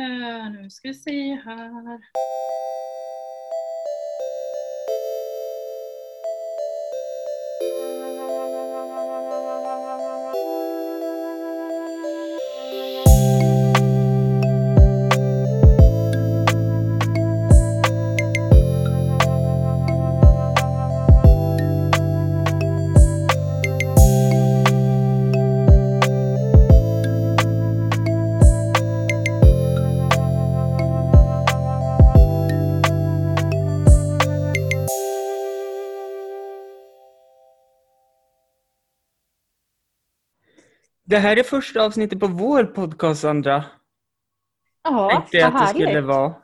Uh, nu ska vi se här. Det här är första avsnittet på vår podcast, Sandra. Ja, Tänkte jag vad att det skulle härligt. vara.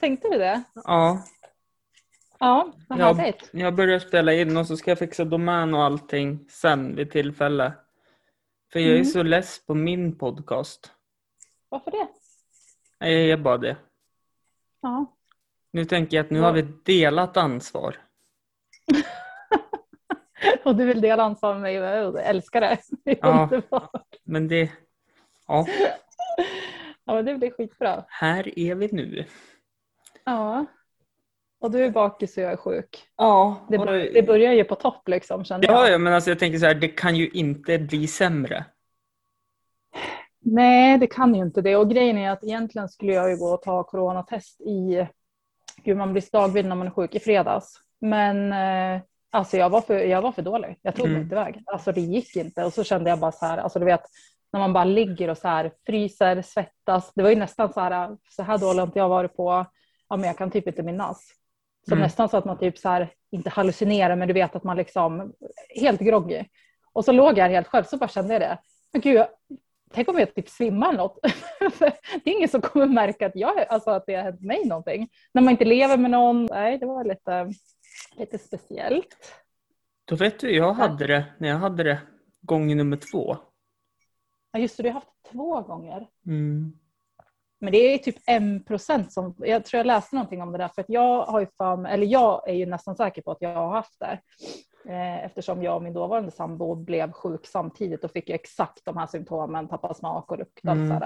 Tänkte du det? Ja, Ja, vad jag, härligt. jag börjar spela in och så ska jag fixa domän och allting sen vid tillfälle. För jag är Mm. så less på min podcast. Varför det? Jag är bara det. Ja. Nu tänker jag att nu Vad- har vi delat ansvar. Och du vill dela ansvar med mig och jag älskar det. Det Ja. underbart. Men det... Ja, Ja, men det blir skitbra. här är vi nu. Ja. Och du är bakis och jag är sjuk. Ja, Det, bör, det börjar ju på topp liksom kände jag. Ja, ja, men alltså jag tänker så här, det kan ju inte bli sämre. Nej, det kan ju inte det. Och grejen är att egentligen skulle jag ju gå och ta coronatest i, gud man blir dagvill när man är sjuk, i fredags. Men eh, alltså jag var, för, jag var för dålig. Jag tog mig Mm. inte iväg. Alltså det gick inte. Och så kände jag bara så här, alltså du vet, när man bara ligger och så här fryser, svettas. Det var ju nästan så här, så här dålig har inte jag varit på, ja men jag kan typ inte minnas. Så Mm. nästan så att man typ så här, inte hallucinerar, men du vet att man liksom, helt groggy. Och så låg jag här helt själv, så bara kände jag det. Men gud, jag, tänk om jag typ svimmar eller något. det är ingen som kommer märka att, jag, alltså att det har hänt mig någonting. När man inte lever med någon. Nej, det var lite, lite speciellt. Då vet du, jag hade det när jag hade det gång nummer två. Ja, just det, du har haft två gånger. Mm. Men det är typ en procent som, jag tror jag läste någonting om det där, för att jag har ju mig, eller jag är ju nästan säker på att jag har haft det. Eh, Eftersom jag och min dåvarande sambo blev sjuk samtidigt och fick exakt de här symptomen, tappa smak och lukt. Mm.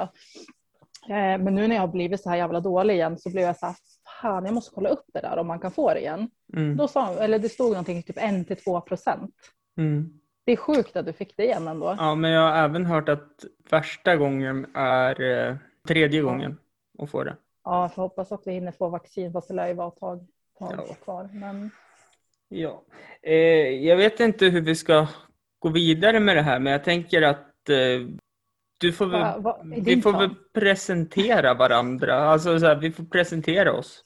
Eh, Men nu när jag har blivit så här jävla dålig igen så blev jag så här, fan jag måste kolla upp det där om man kan få det igen. Mm. Då sa, eller det stod någonting typ 1-2 procent. Mm. Det är sjukt att du fick det igen ändå. Ja, men jag har även hört att värsta gången är eh, tredje gången att få det. Ja, jag hoppas att vi hinner få vaccin fast det lär ju vara ett tag, tag Ja. kvar. Men... Ja. Eh, jag vet inte hur vi ska gå vidare med det här, men jag tänker att eh, du får väl, Va- va- vi får väl presentera varandra. Alltså så här, vi får presentera oss.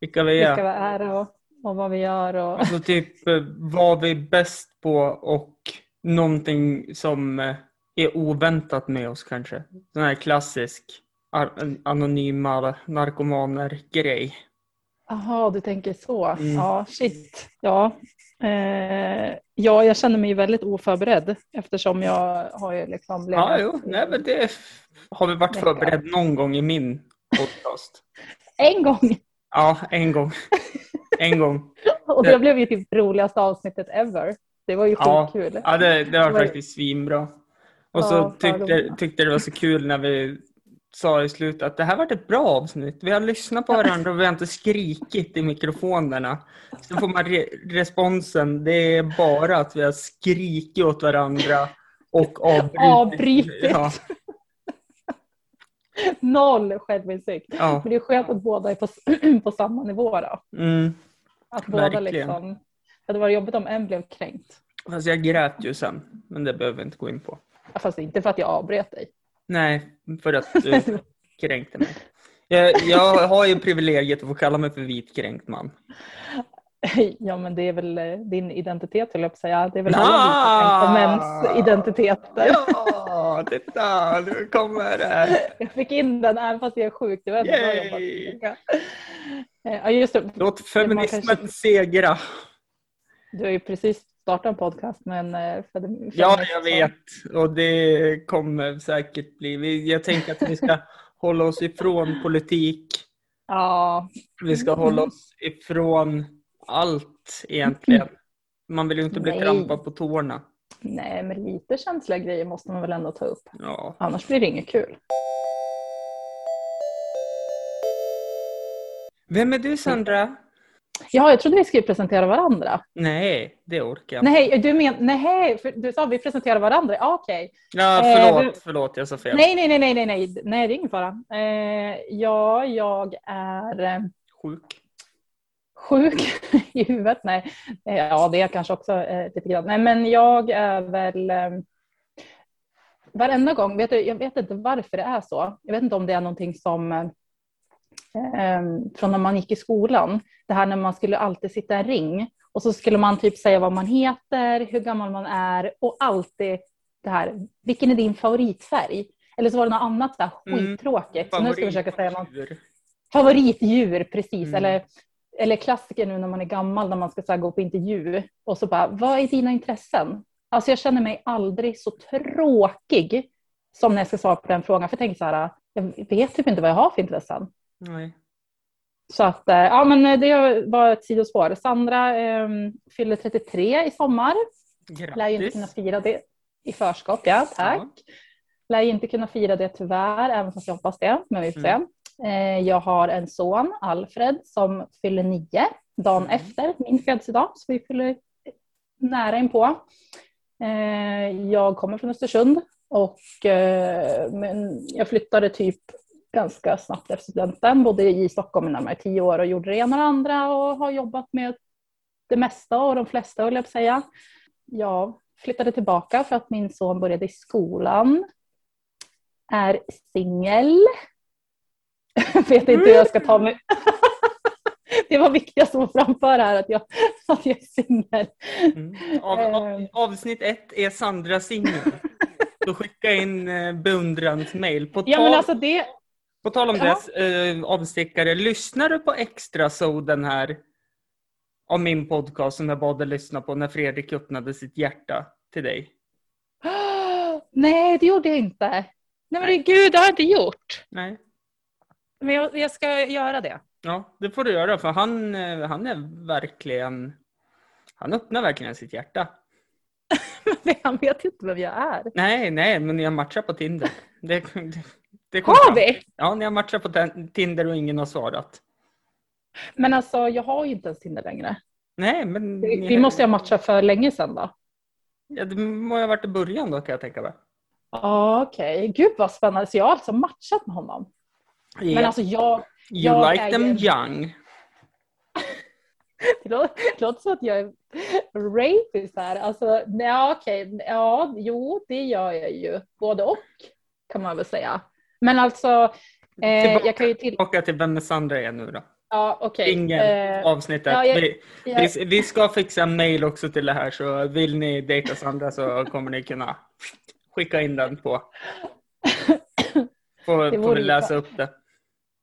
Vilka vi vilka är. vi är och, och vad vi gör. Och... Alltså typ eh, vad vi är bäst på och någonting som eh, är oväntat med oss kanske. Sån här klassisk anonyma narkomaner-grej. Jaha, du tänker så. Mm. Ja, shit. Ja. Eh, ja, jag känner mig väldigt oförberedd eftersom jag har ju liksom Ja, legat- jo, nej men det har vi varit förberedd någon gång i min podcast. En gång! Ja, en gång. En gång. Och det blev ju typ roligaste avsnittet ever. Det var ju Ja, skitkul. ja det, det var faktiskt svinbra. Och så Ja, tyckte, tyckte det var så kul när vi sa i slutet att det här var ett bra avsnitt. Vi har lyssnat på varandra och vi har inte skrikit i mikrofonerna. Så får man re responsen, det är bara att vi har skrikit åt varandra och avbrutit. Avbrutit. Ja, Noll självinsikt. ja. Men det är skönt att båda är på, på samma nivå då. Mm. Att båda Verkligen. liksom... Det hade varit jobbigt om en blev kränkt. Fast jag grät ju sen, men det behöver vi inte gå in på. Fast inte för att jag avbröt dig. Nej, för att du kränkte mig. Jag, jag har ju privilegiet att få kalla mig för vitkränkt man. Ja men det är väl eh, din identitet höll jag på att säga. Det är väl Ah! alla vita mäns identiteter. Ja, titta, nu kommer det. Jag fick in den även fast jag är sjuk. Det var ändå bra jobbat. Ja just det. Låt feminismen kanske- segra. Du har ju precis startat en podcast men eh, för det- Ja, feminist- jag vet. Och det kommer säkert bli. Jag tänker att vi ska hålla oss ifrån politik. Ja, Vi ska hålla oss ifrån allt egentligen. Man vill ju inte bli Nej. trampad på tårna. nej men lite känsliga grejer måste man väl ändå ta upp. Ja. Annars blir det inget kul. Vem är du Sandra? Ja, jag trodde vi skulle presentera varandra. Nej, det orkar jag. Nej, du men, nej, för du sa vi presenterar varandra. Ja, Okej. Ja, Eh, förlåt, du- förlåt, jag sa fel. Nej, nej, nej, nej, nej, nej, nej, det är ingen fara. Eh, ja, jag är eh, Sjuk. sjuk i huvudet. Nej, Eh, ja, det är jag kanske också eh, lite grann. Nej, men jag är väl eh, varenda gång, vet du, jag vet inte varför det är så. Jag vet inte om det är någonting som eh, eh, från när man gick i skolan. Det här när man skulle alltid sitta i en ring och så skulle man typ säga vad man heter, hur gammal man är och alltid det här, vilken är din favoritfärg? Eller så var det något annat där Mm. skittråkigt. Så nu ska jag försöka säga något. Favoritdjur. Favoritdjur, precis. Mm. Eller, eller klassiker nu när man är gammal när man ska så här, gå på intervju och så bara, vad är dina intressen? Alltså jag känner mig aldrig så tråkig som när jag ska svara på den frågan. För jag tänker så här, jag vet typ inte vad jag har för intressen. Nej. Så att, eh, ja men det var ett sidospår. Sandra eh, fyller 33 i sommar. Lär ju inte kunna Grattis. fira det i förskott, ja tack. Ja. Lär ju inte kunna fira det tyvärr, även fast jag hoppas det. Men vi får se. Mm. Eh, Jag har en son, Alfred, som fyller nio dagen Mm. efter min födelsedag. Så vi fyller nära inpå. Eh, Jag kommer från Östersund och eh, men jag flyttade typ ganska snabbt efter studenten. Bodde i Stockholm i närmare tio år och gjorde det ena och det andra och har jobbat med det mesta och de flesta, vill jag säga. Jag flyttade tillbaka för att min son började i skolan. Är singel. Vet inte hur jag ska ta mig. Det var viktigast att framföra här att jag, att jag är singel. Mm. Av, av, Eh. avsnitt ett är Sandra singel. Så skicka in eh, beundransmail. På, Ja men alltså det, på tal om Ja. det, eh, avstickare. Lyssnar du på extra den här av min podcast som jag bad dig lyssna på när Fredrik öppnade sitt hjärta till dig? nej det gjorde jag inte. Nej men det, gud det har jag inte gjort. Nej. Men jag, jag ska göra det. Ja, det får du göra för han, eh, han är verkligen... Han öppnar verkligen sitt hjärta. Men han vet inte vem jag är. Nej, nej, men ni har matchat på Tinder. Det, det, det Har fram. vi? Ja, ni har matchat på Tinder och ingen har svarat. Men alltså jag har ju inte ens Tinder längre. Nej, men... Vi, ni- vi måste ju ha matchat för länge sedan då. Ja, det må ju ha varit i början då kan jag tänka mig. Ja Okej, gud vad spännande. Så jag har alltså matchat med honom. Men Ja. alltså jag, you jag like them ju young. det låter, det låter som att jag är rapist här. Alltså, nej, okej, ja, jo, det gör jag ju. Både och kan man väl säga. Men alltså, eh, Tillbaka. jag kan ju till... Tillbaka till vem Sandra är nu då. Ja, okej. Ingen Eh, avsnittet. ja, jag- vi, jag- vi, vi ska fixa mail också till det här så vill ni dejta Sandra så kommer ni kunna skicka in den på. Får, Det får vi läsa upp det.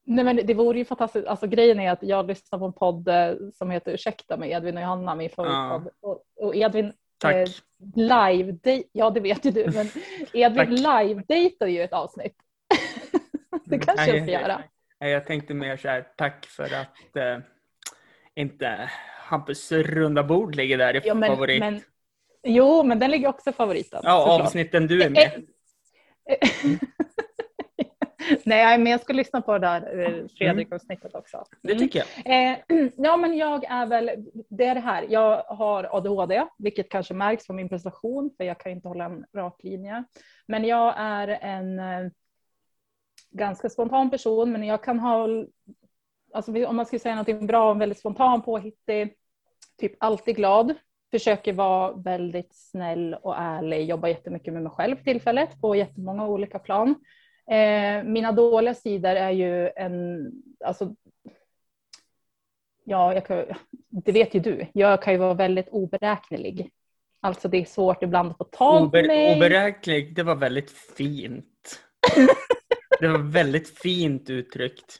Nej, men det vore ju fantastiskt. Alltså, grejen är att jag lyssnar på en podd eh, som heter Ursäkta med Edvin och Johanna, min favoritpodd. Och, och Edvin Tack. eh, live, ja det vet ju du, men Edvin live-dejtar ju ett avsnitt. det kanske jag Nej, göra. Nej, jag tänkte mer så här, tack för att eh, inte Hampus runda bord ligger där i Ja, men, favorit. men, jo, men den ligger också i favoriten. ja, såklart. avsnitten du är med. Nej, men jag ska lyssna på det där eh, Fredrik-avsnittet också. Det tycker jag. Eh, ja, men jag är väl, det är det här, jag har ADHD, vilket kanske märks på min prestation, för jag kan inte hålla en rak linje. Men jag är en eh, ganska spontan person, men jag kan ha, alltså om man ska säga någonting bra, en väldigt spontan, påhittig, typ alltid glad, försöker vara väldigt snäll och ärlig, jobbar jättemycket med mig själv för tillfället på jättemånga olika plan. Eh, mina dåliga sidor är ju en, alltså, ja, kan, det vet ju du, jag kan ju vara väldigt oberäknelig. Alltså det är svårt ibland att få tag på Ober, mig. oberäknelig, det var väldigt fint. det var väldigt fint uttryckt.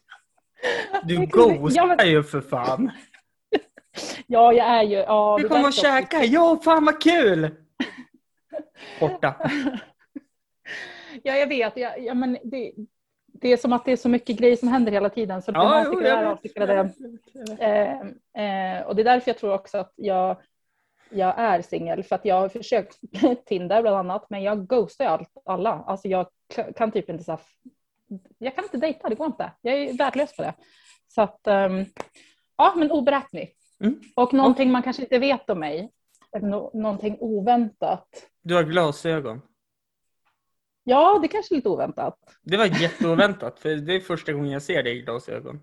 Du ghostar ju för fan. Ja, jag är ju, ja. Du kommer och käka, ja fan vad kul! Borta. Ja, jag vet. Ja, ja, men det, det är som att det är så mycket grejer som händer hela tiden. Så Ja, jo, jag vet. Eh, eh, och det är därför jag tror också att jag, jag är singel. För att jag har försökt Tinder bland annat, men jag ghostar allt, alla. Alltså jag kan typ inte så jag kan inte dejta, det går inte. Jag är värdelös på det. Så att, ehm, ja men oberäknelig. Mm. Och någonting man kanske inte vet om mig. Nå- någonting oväntat. Du har glasögon. Ja, det kanske är lite oväntat. Det var jätteoväntat för det är första gången jag ser dig i glasögon.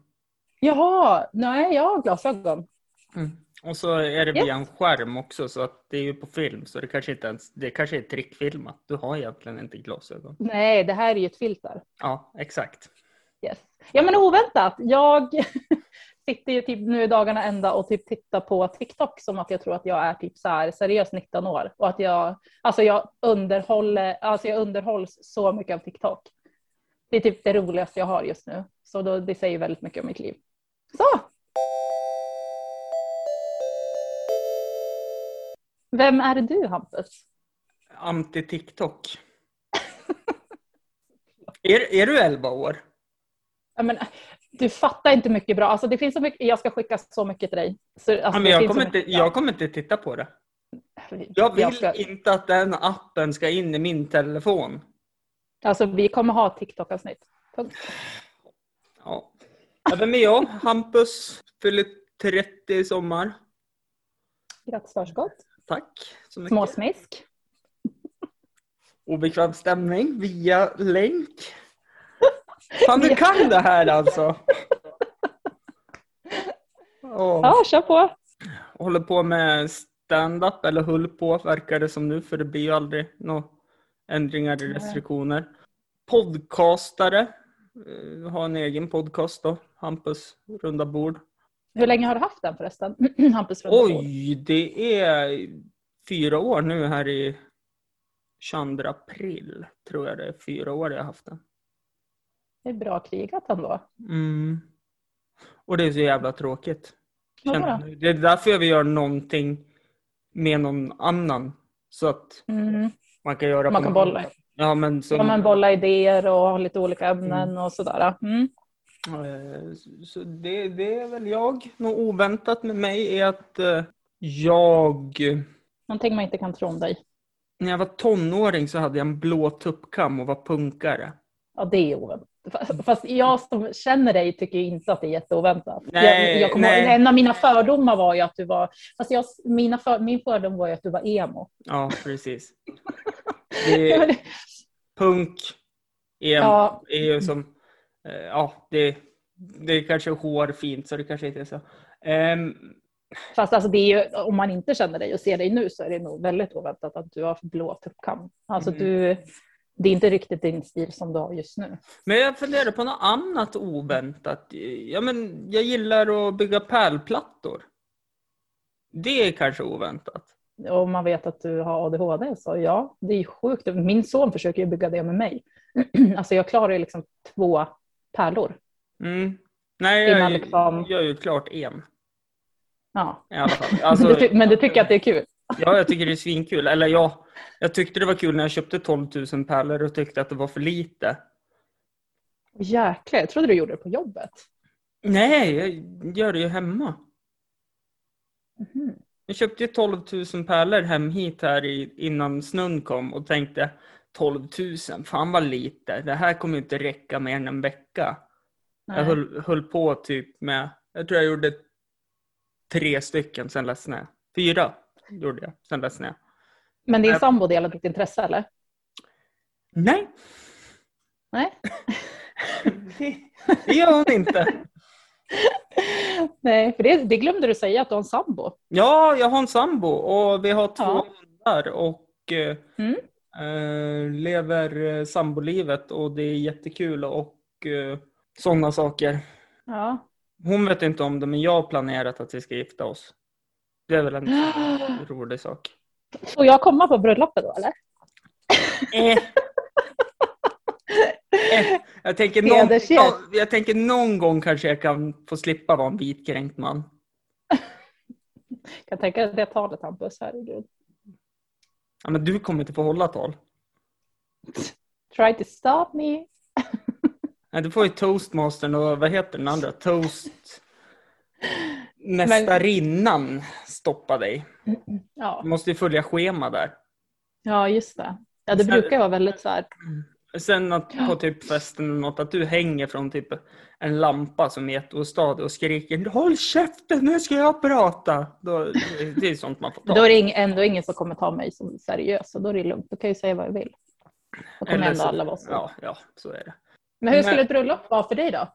Jaha, nej jag har glasögon. Mm. Och så är det via en skärm också så att det är ju på film så det kanske inte ens, det kanske är trickfilmat. Du har egentligen inte glasögon. Nej, det här är ju ett filter. Ja, exakt. Yes. Ja men oväntat. Jag sitter ju typ nu i dagarna ända och typ tittar på TikTok som att jag tror att jag är typ så här seriöst 19 år och att jag, alltså jag underhåller, alltså jag underhålls så mycket av TikTok. Det är typ det roligaste jag har just nu. Så då, det säger väldigt mycket om mitt liv. Så! Vem är du Hampus? Anti-TikTok. är, är du 11 år? Ja, men, du fattar inte mycket bra. Alltså, det finns så mycket, jag ska skicka så mycket till dig. Så, alltså, Ja, men jag, kommer inte, jag kommer inte titta på det. Jag vill ska- inte att den appen ska in i min telefon. Alltså vi kommer ha TikTok-avsnitt. Punkt. Ja, Vem är jag? Hampus, fyller 30 i sommar. Grattis förskott. Tack så mycket. Småsmisk. Obekväm stämning via länk. Fan, du kan det här alltså! Åh. Ja, kör på. Håller på med stand-up, eller höll på verkar det som nu, för det blir ju aldrig några ändringar i restriktioner. Podcastare, Eh, har en egen podcast då, Hampus runda bord. Hur länge har du haft den förresten? Hampus. Oj, det är fyra år nu här i 22 april, tror jag det är. Fyra år jag har haft den. Det är bra krigat ändå. Mm. Och det är så jävla tråkigt. Känner. Det är därför jag vill göra någonting med någon annan. Så att Mm. man kan göra Man kan bolla. Ja, men som, Ja, man bolla idéer och ha lite olika ämnen och sådär. Mm. Eh, Så det, det är väl jag. Något oväntat med mig är att eh, jag, Någonting man inte kan tro om dig. när jag var tonåring så hade jag en blå tuppkam och var punkare. Ja, det är oväntat. Fa- Fast jag som känner dig tycker inte att det är jätteoväntat. Nej, jag, jag kommer nej. ihåg, en av mina fördomar var ju att du var... Fast jag, mina för, min fördom var ju att du var emo. Ja, precis. Det punk är, Ja. är ju som, ja, det, det är kanske hårfint så det kanske inte är så. Ehm, Fast alltså det är ju, om man inte känner dig och ser dig nu så är det nog väldigt oväntat att du har blå tuppkam. Alltså Mm. du, det är inte riktigt din stil som du har just nu. Men jag funderar på något annat oväntat. Ja, men jag gillar att bygga pärlplattor. Det är kanske oväntat. Om man vet att du har ADHD så ja, det är ju sjukt. Min son försöker ju bygga det med mig. Alltså jag klarar ju liksom två pärlor. Mm. Nej, jag liksom- gör ju klart en Ja. i alla fall. Alltså, men du tycker att det är kul? ja, jag tycker det är svinkul. Eller ja, jag tyckte det var kul när jag köpte 12 000 pärlor och tyckte att det var för lite. Jäklar, jag trodde du gjorde det på jobbet. Nej, jag gör det ju hemma. Mhm. Jag köpte ju 12 000 pärlor hem hit här i, innan snön kom och tänkte 12 000, fan vad lite. Det här kommer inte räcka mer än en vecka. Jag Nej. höll, höll på typ med, jag tror jag gjorde tre stycken, sen ledsnade jag. Fyra gjorde jag, sen ledsnade jag. Men din Jag- sambo delar ditt intresse eller? Nej, Nej. det, det gör hon inte. Nej, för det, det glömde du säga att du har en sambo. Ja, jag har en sambo och vi har två Ja. hundar och eh, Mm. Eh, lever eh, sambolivet och det är jättekul och eh, sådana saker. Ja. Hon vet inte om det men jag har planerat att vi ska gifta oss. Det är väl en rolig sak. Får jag komma på bröllopet då eller? Eh. Eh. Jag, tänker någon, jag tänker någon gång kanske jag kan få slippa vara en vitkränkt man. Jag tänker det talet Hampus, herregud. Ja, men du kommer inte få hålla tal. Try to stop me. Nej, du får ju toastmastern och vad heter den andra? Toast... Mästarinnan stoppa dig. Ja, Du måste ju följa schema där. ja just det. Ja, det brukar vara väldigt så här. Sen att på typ festen eller något, att du hänger från typ en lampa som är jätteostadig och skriker Håll käften, nu ska jag prata! Då, det är sånt man får ta. Då är det ing- ändå ingen som kommer ta mig som seriös och då är det lugnt. Då kan jag ju säga vad jag vill. Då kommer Eller ändå så- alla vara så. Ja, ja, så är det. Men hur Men- skulle ett bröllop vara för dig då?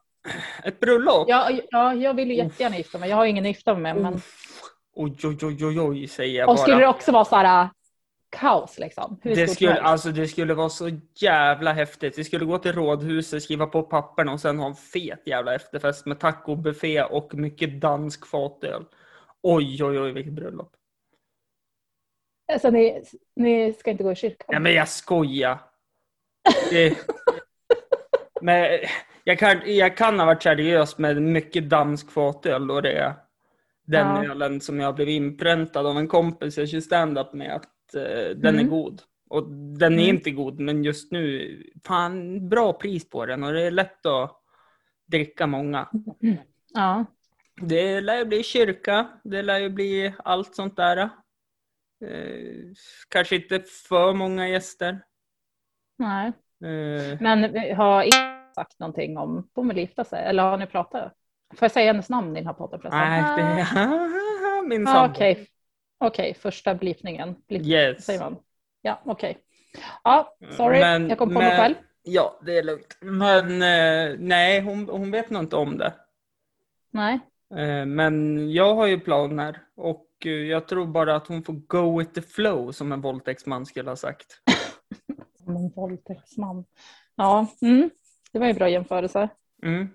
Ett bröllop? Ja, ja jag vill ju jättegärna gifta mig. Jag har ingen att gifta mig med. Men... Oj, oj, oj, oj, oj, säger jag Och skulle det bara. också vara så här kaos liksom? Hur Det skulle, alltså, det skulle vara så jävla häftigt. Vi skulle gå till rådhuset, skriva på papperna och sen ha en fet jävla efterfest med tacobuffé och mycket dansk fatöl. Oj, oj, oj, vilket bröllop. Alltså, ni, ni ska inte gå i kyrkan? Nej, men jag skojar. Det... men jag kan, jag kan ha varit seriös med mycket dansk fatöl och det är den Ja. ölen som jag blev inpräntad av en kompis jag kör stand-up med att eh, den är Mm. god. Och den är Mm. inte god, men just nu, fan bra pris på den och det är lätt att dricka många. Ja. Det lär ju bli kyrka, det lär ju bli allt sånt där. Eh, kanske inte för många gäster. Nej. Eh, Men har Eva sagt någonting om hon vill gifta sig? Eller har ni pratat? Får jag säga hennes namn i den här podden nej, det min Ah, sambo. Okej, Okej, första blipningen. Blip, Yes. säger man. Ja, okej. Ja, sorry, Men- jag kom på men- mig själv. Ja, det är lugnt. Men eh, nej, hon, hon vet nog inte om det. Nej. Eh, men jag har ju planer och eh, jag tror bara att hon får go with the flow som en våldtäktsman skulle ha sagt. Som en våldtäktsman. Ja, mm. det var ju bra jämförelse. Mm.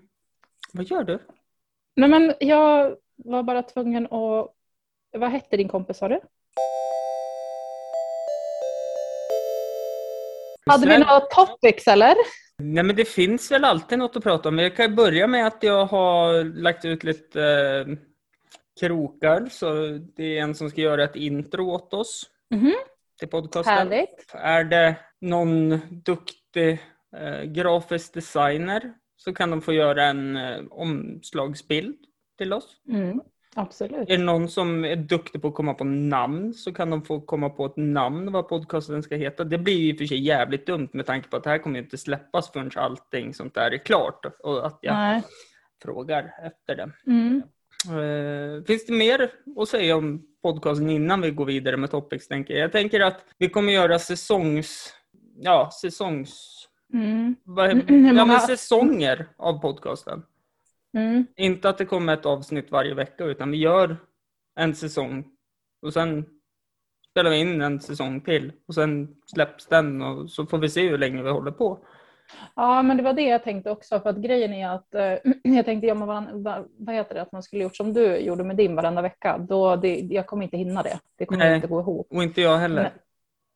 Vad gör du? Nej, men jag var bara tvungen att... Vad hette din kompis sa du? Hade vi några topics eller? Nej men det finns väl alltid något att prata om. Jag kan börja med att jag har lagt ut lite eh, krokar. Så det är en som ska göra ett intro åt oss Mhm. till podcasten. Härligt. Är det någon duktig eh, grafisk designer så kan de få göra en eh, omslagsbild till oss. Mm. Absolut. Är det någon som är duktig på att komma på namn så kan de få komma på ett namn vad podcasten ska heta. Det blir ju i och för sig jävligt dumt med tanke på att det här kommer inte släppas förrän allting sånt där är klart och att jag Nej. frågar efter det. Mm. Eh, finns det mer att säga om podcasten innan vi går vidare med topics? Tänker jag. jag tänker att vi kommer göra säsongs... Ja, säsongs... Mm. vad- Ja, men säsonger av podcasten. Mm. Inte att det kommer ett avsnitt varje vecka utan vi gör en säsong och sen spelar vi in en säsong till och sen släpps den och så får vi se hur länge vi håller på. Ja, men det var det jag tänkte också. För att grejen är att eh, jag tänkte, ja, men va, vad heter det, att man skulle gjort som du gjorde med din varenda vecka. Då det, jag kommer inte hinna det. Det kommer Nej. inte gå ihop. Och inte jag heller. Nej.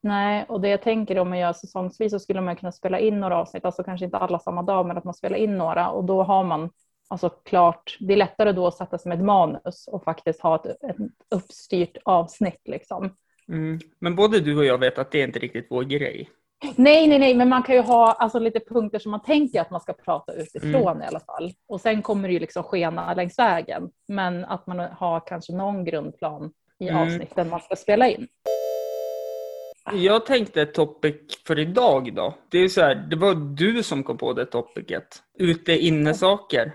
Nej, och det jag tänker om man gör säsongsvis så skulle man kunna spela in några avsnitt, alltså kanske inte alla samma dag, men att man spelar in några och då har man alltså klart, det är lättare då att sätta sig med ett manus och faktiskt ha ett, ett uppstyrt avsnitt liksom. Mm. Men både du och jag vet att det är inte riktigt vår grej. Nej, nej, nej, men man kan ju ha alltså, lite punkter som man tänker att man ska prata utifrån Mm. i alla fall. Och sen kommer det ju liksom skena längs vägen. Men att man har kanske någon grundplan i Mm. avsnitten man ska spela in. Jag tänkte ett topic för idag då. Det är så här, det var du som kom på det topicet. Ute inne saker.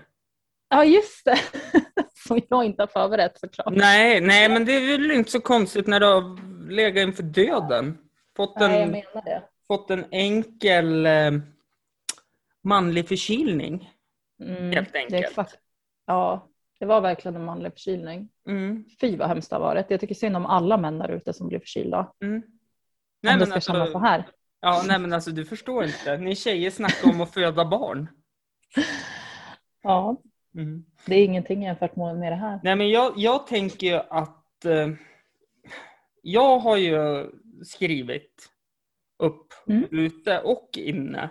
Ja, just det. som jag inte har förberett såklart. Nej, nej, men det är väl inte så konstigt när du har legat inför döden. Fått en, Nej, jag menar det. fått en enkel eh, manlig förkylning. Mm, Helt det är enkelt. exakt. Ja, det var verkligen en manlig förkylning. Mm, Fy vad hemskt det har varit. Jag tycker synd om alla män där ute som blir förkylda. mm. om det ska kännas så här. Ja, nej men alltså du förstår inte. Ni tjejer snackar om att föda barn. Ja, Mm. det är ingenting jämfört med det här. Nej men jag, jag tänker ju att eh, jag har ju skrivit upp Mm. ute och inne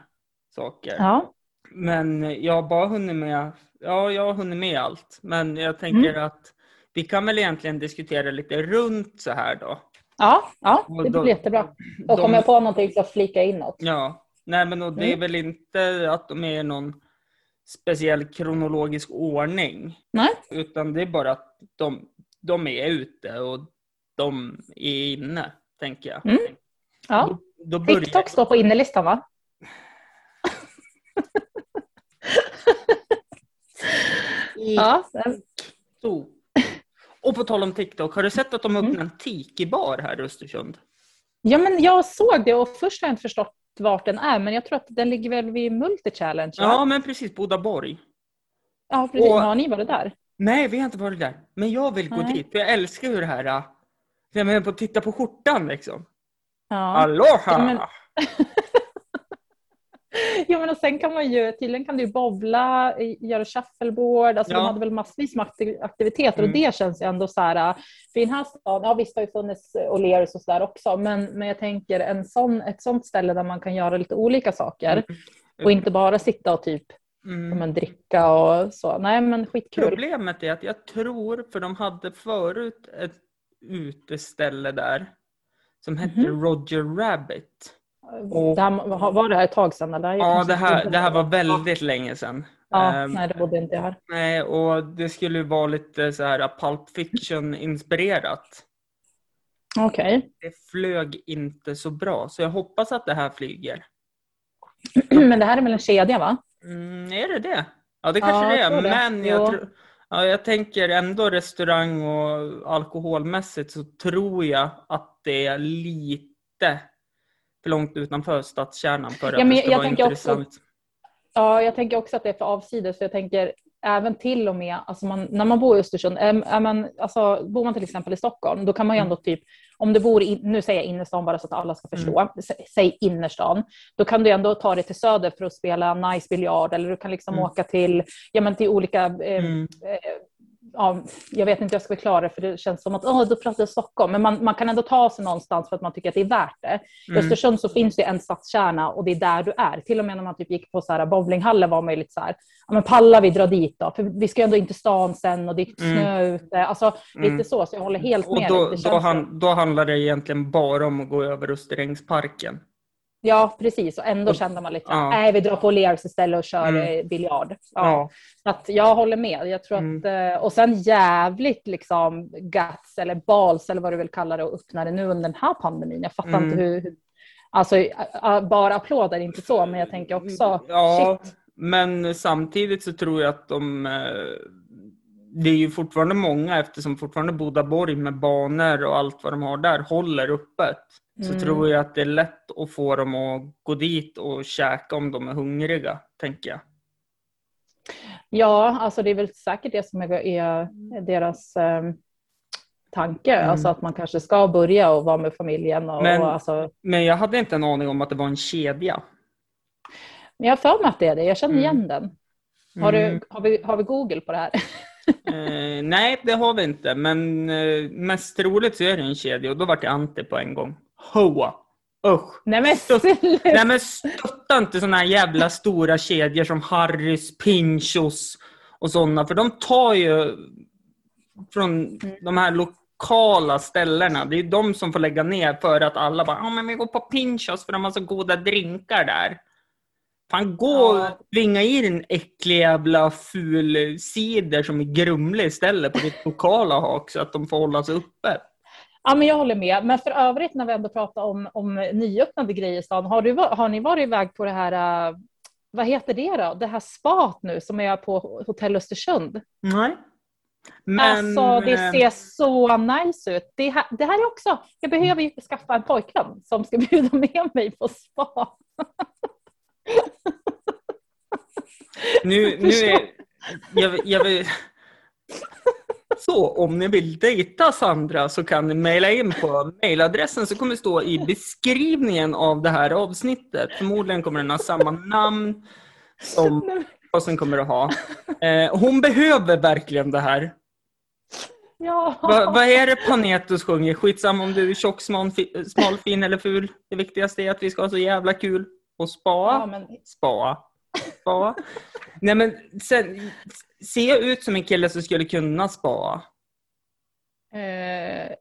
saker. Ja, Men jag har bara hunnit med, ja jag har hunnit med allt. Men jag tänker Mm. att vi kan väl egentligen diskutera lite runt så här då. ja, ja Och det blir jättebra. Då de- kommer jag på någonting så flika in något. Ja, nej men och det är Mm. väl inte att de är någon speciell kronologisk ordning. Nej, Utan det är bara att de, de är ute och de är inne, tänker jag. Mm. ja. Då, då börjar, TikTok står på innelistan va? Ja. Och på tal om TikTok, har du sett att de Mm. öppnar en tiki-bar här i Östersund? ja, men jag såg det och först har jag inte förstått vart den är, men jag tror att den ligger väl vid Multi-challenge? Ja, men precis, Bodaborg. ja precis. och- Har ni varit där? Nej, vi har inte varit där. Men jag vill gå Nej. dit, för jag älskar ju det här. äh, Jag menar på att titta på skjortan liksom. Ja. Aloha! Ja, men- ja, men och sen kan man ju, tydligen kan du eh, göra shuffleboard, alltså Ja. de hade väl massvis med akti- aktiviteter Mm. och det känns ju ändå så här, äh, för i den här staden, ja visst har ju funnits O'Learys och sådär också, men, men jag tänker en sån, ett sånt ställe där man kan göra lite olika saker och inte bara sitta och typ Mm. men, dricka och så. Nej men skitkul. Problemet är att jag tror, för de hade förut ett uteställe där som hette Mhm. Roger Rabbit. Och- Det här, var det här ett tag sedan eller? Ja, det här, det här var väldigt länge sedan. Ja, Ehm, nej det bodde inte jag här. nej, och det skulle vara lite så här Pulp Fiction-inspirerat. Okej. Det flög inte så bra, så jag hoppas att det här flyger. men det här är väl en kedja va? Mm, är det det? Ja, det kanske Ja, det är. Men jag, tror- ja, jag tänker ändå restaurang och alkoholmässigt så tror jag att det är lite för långt utanför stadskärnan för att Ja, men det ska jag vara tänker också- intressant. Ja, jag tänker också att det är för avsides. Jag tänker även till och med alltså man, när man bor i Östersund, är man, alltså, bor man till exempel i Stockholm, då kan man ju ändå typ, om du bor i, nu säger jag innerstan bara så att alla ska förstå, sä- säg innerstan, då kan du ändå ta dig till söder för att spela nice biljard eller du kan liksom Mm. åka till, ja men till olika eh, Mm. Ja, jag vet inte hur jag ska förklara det, för det känns som att åh, då pratar jag Stockholm. Men man, man kan ändå ta sig någonstans för att man tycker att det är värt det. I Mm. Östersund så finns det en stadskärna och det är där du är. Till och med när man typ gick på så här bowlinghallen var man ju lite så här, ja men pallar vi dra dit då? För vi ska ju ändå in till stan sen och det är snö ute. Alltså Mm. lite så, så jag håller helt Och med då. Det då, som- han, då handlar det egentligen bara om att gå över Österängsparken. Ja, precis. Och ändå kände man lite, ja. nej vi drar på Lears istället och kör Mm. eh, biljard. Ja. Ja. Att jag håller med. Jag tror Mm. att, eh, och sen jävligt liksom guts eller bals eller vad du vill kalla det och öppna det nu under den här pandemin. Jag fattar Mm. inte hur, Alltså ä- bara applåder inte så, men jag tänker också Ja, shit. men samtidigt så tror jag att de... Det är ju fortfarande många eftersom fortfarande Bodaborg med banor och allt vad de har där håller öppet. Så Mm. tror jag att det är lätt att få dem att gå dit och käka om de är hungriga, tänker jag. Ja, alltså det är väl säkert det som är, deras eh, tanke. Mm. Alltså att man kanske ska börja och vara med familjen. Och, Men- och alltså, Men jag hade inte en aning om att det var en kedja. men jag har för mig att det är det. Jag känner Mm. igen den. Har, Mm. du, har, vi, har vi Google på det här? Eh, nej, det har vi inte. Men eh, mest roligt så är det en kedja och då vart jag anti på en gång. Hoa! Usch! Nej men sluta! Nej men stötta inte såna här jävla stora kedjor som Harrys, Pinchos och sådana. För de tar ju från de här lokala ställena. Det är de som får lägga ner för att alla bara ja men vi går på Pinchos för de har så goda drinkar där. Fan gå Ja. och tvinga i din äckliga jävla ful cider som är grumlig istället på ditt lokala hak så att de får hålla sig uppe. Ja, men jag håller med. Men för övrigt när vi ändå pratar om, om nyöppnade grejer i stan, har, du, har ni varit iväg på det här, äh, vad heter det då? Det här spat nu som är på Hotell Östersund. Nej. Men, alltså det eh, ser så nice ut. Det här, det här är också, jag behöver ju skaffa en pojkvän som ska bjuda med mig på spa. Nu, nu är, jag, jag vill, så om ni vill dejta Sandra så kan ni mejla in på mejladressen som kommer stå i beskrivningen av det här avsnittet. Förmodligen kommer den ha samma namn som posten kommer att ha. Eh, hon behöver verkligen det här. Ja. Va, vad är det Panetos sjunger? Skitsamma om du är tjock, smal, fin eller ful. Det viktigaste är att vi ska ha så jävla kul och spa. Ja, men, Spa. Spa. Nej men sen, ser jag ut som en kille som skulle kunna spa? eh,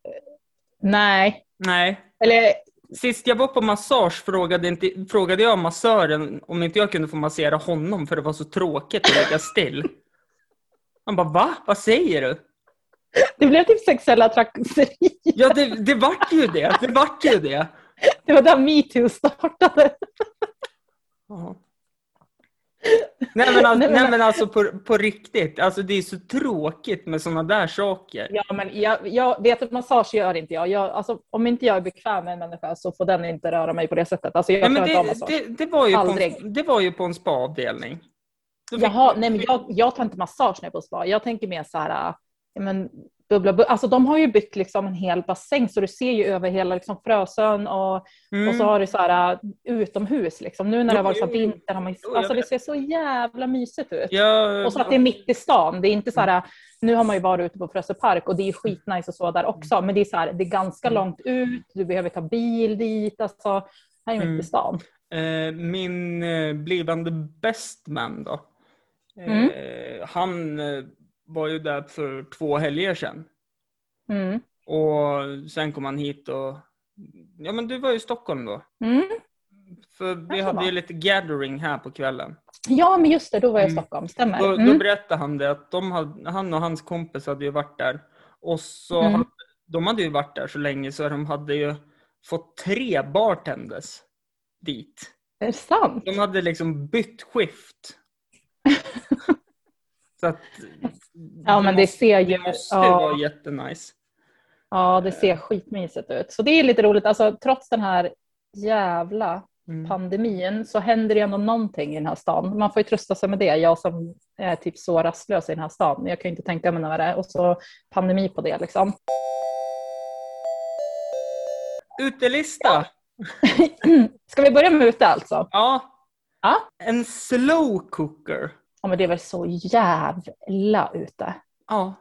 nej, Nej. eller Sist jag var på massage frågade, inte, frågade jag massören om inte jag kunde få massera honom för det var så tråkigt att ligga still. Han bara va? Vad säger du? det blev typ sexuella trakasserier. Ja det, det vart ju det. Det vart ju det. Det var där metoo startade. Nej men, alltså, Nej, men- alltså på, på riktigt, alltså det är så tråkigt med sådana där saker. Ja, men jag, jag vet att massage gör inte jag. jag alltså, om inte jag är bekväm med en människa så får den inte röra mig på det sättet. Alltså, jag Nej, men det, det, det, var ju på en, det var ju på en spaavdelning. Jaha, nej men jag, jag tar inte massage när jag är på spa. Jag tänker mer så här, ja, men, bubbla, bu- alltså de har ju byggt liksom en hel bassäng så du ser ju över hela liksom Frösön och, Mm. och så har du så här uh, utomhus liksom. Nu när det har varit så vinter har man ju, alltså det ser så jävla mysigt ut. Ja, Och så att det är mitt i stan. Det är inte så här, nu har man ju varit ute på Frösö park och det är skitnice och så där också. Men det är så här, det är ganska långt ut, du behöver ta bil dit. Alltså, här är mitt Mm. i stan. Eh, min eh, blivande bestman då. Mm. Eh, han var ju där för två helger sedan. Mm. Och sen kom han hit och... Ja men du var ju i Stockholm då. Mm. För vi hade ju lite gathering här på kvällen. Ja, men just det, då var jag i Mm. Stockholm. Stämmer. Då, då Mm. berättade han det att de hade, han och hans kompis hade ju varit där. Och så Mm. hade, de hade ju varit där så länge så de hade ju fått tre bartenders dit. Är det sant? De hade liksom bytt skift. så att, Ja, men det ser ju... det måste Ja, vara jättenice. ja, det ser skitmysigt ut. Så det är lite roligt. Alltså, trots den här jävla Mm. pandemin så händer det ändå någonting i den här stan. Man får ju trösta sig med det. Jag som är typ så rastlös i den här stan. Jag kan ju inte tänka mig det är. Och så pandemi på det liksom. Utelista! Ska vi börja med ute alltså? Ja. Ja. En slow cooker. Ja, men det väl så jävla ute. Ja.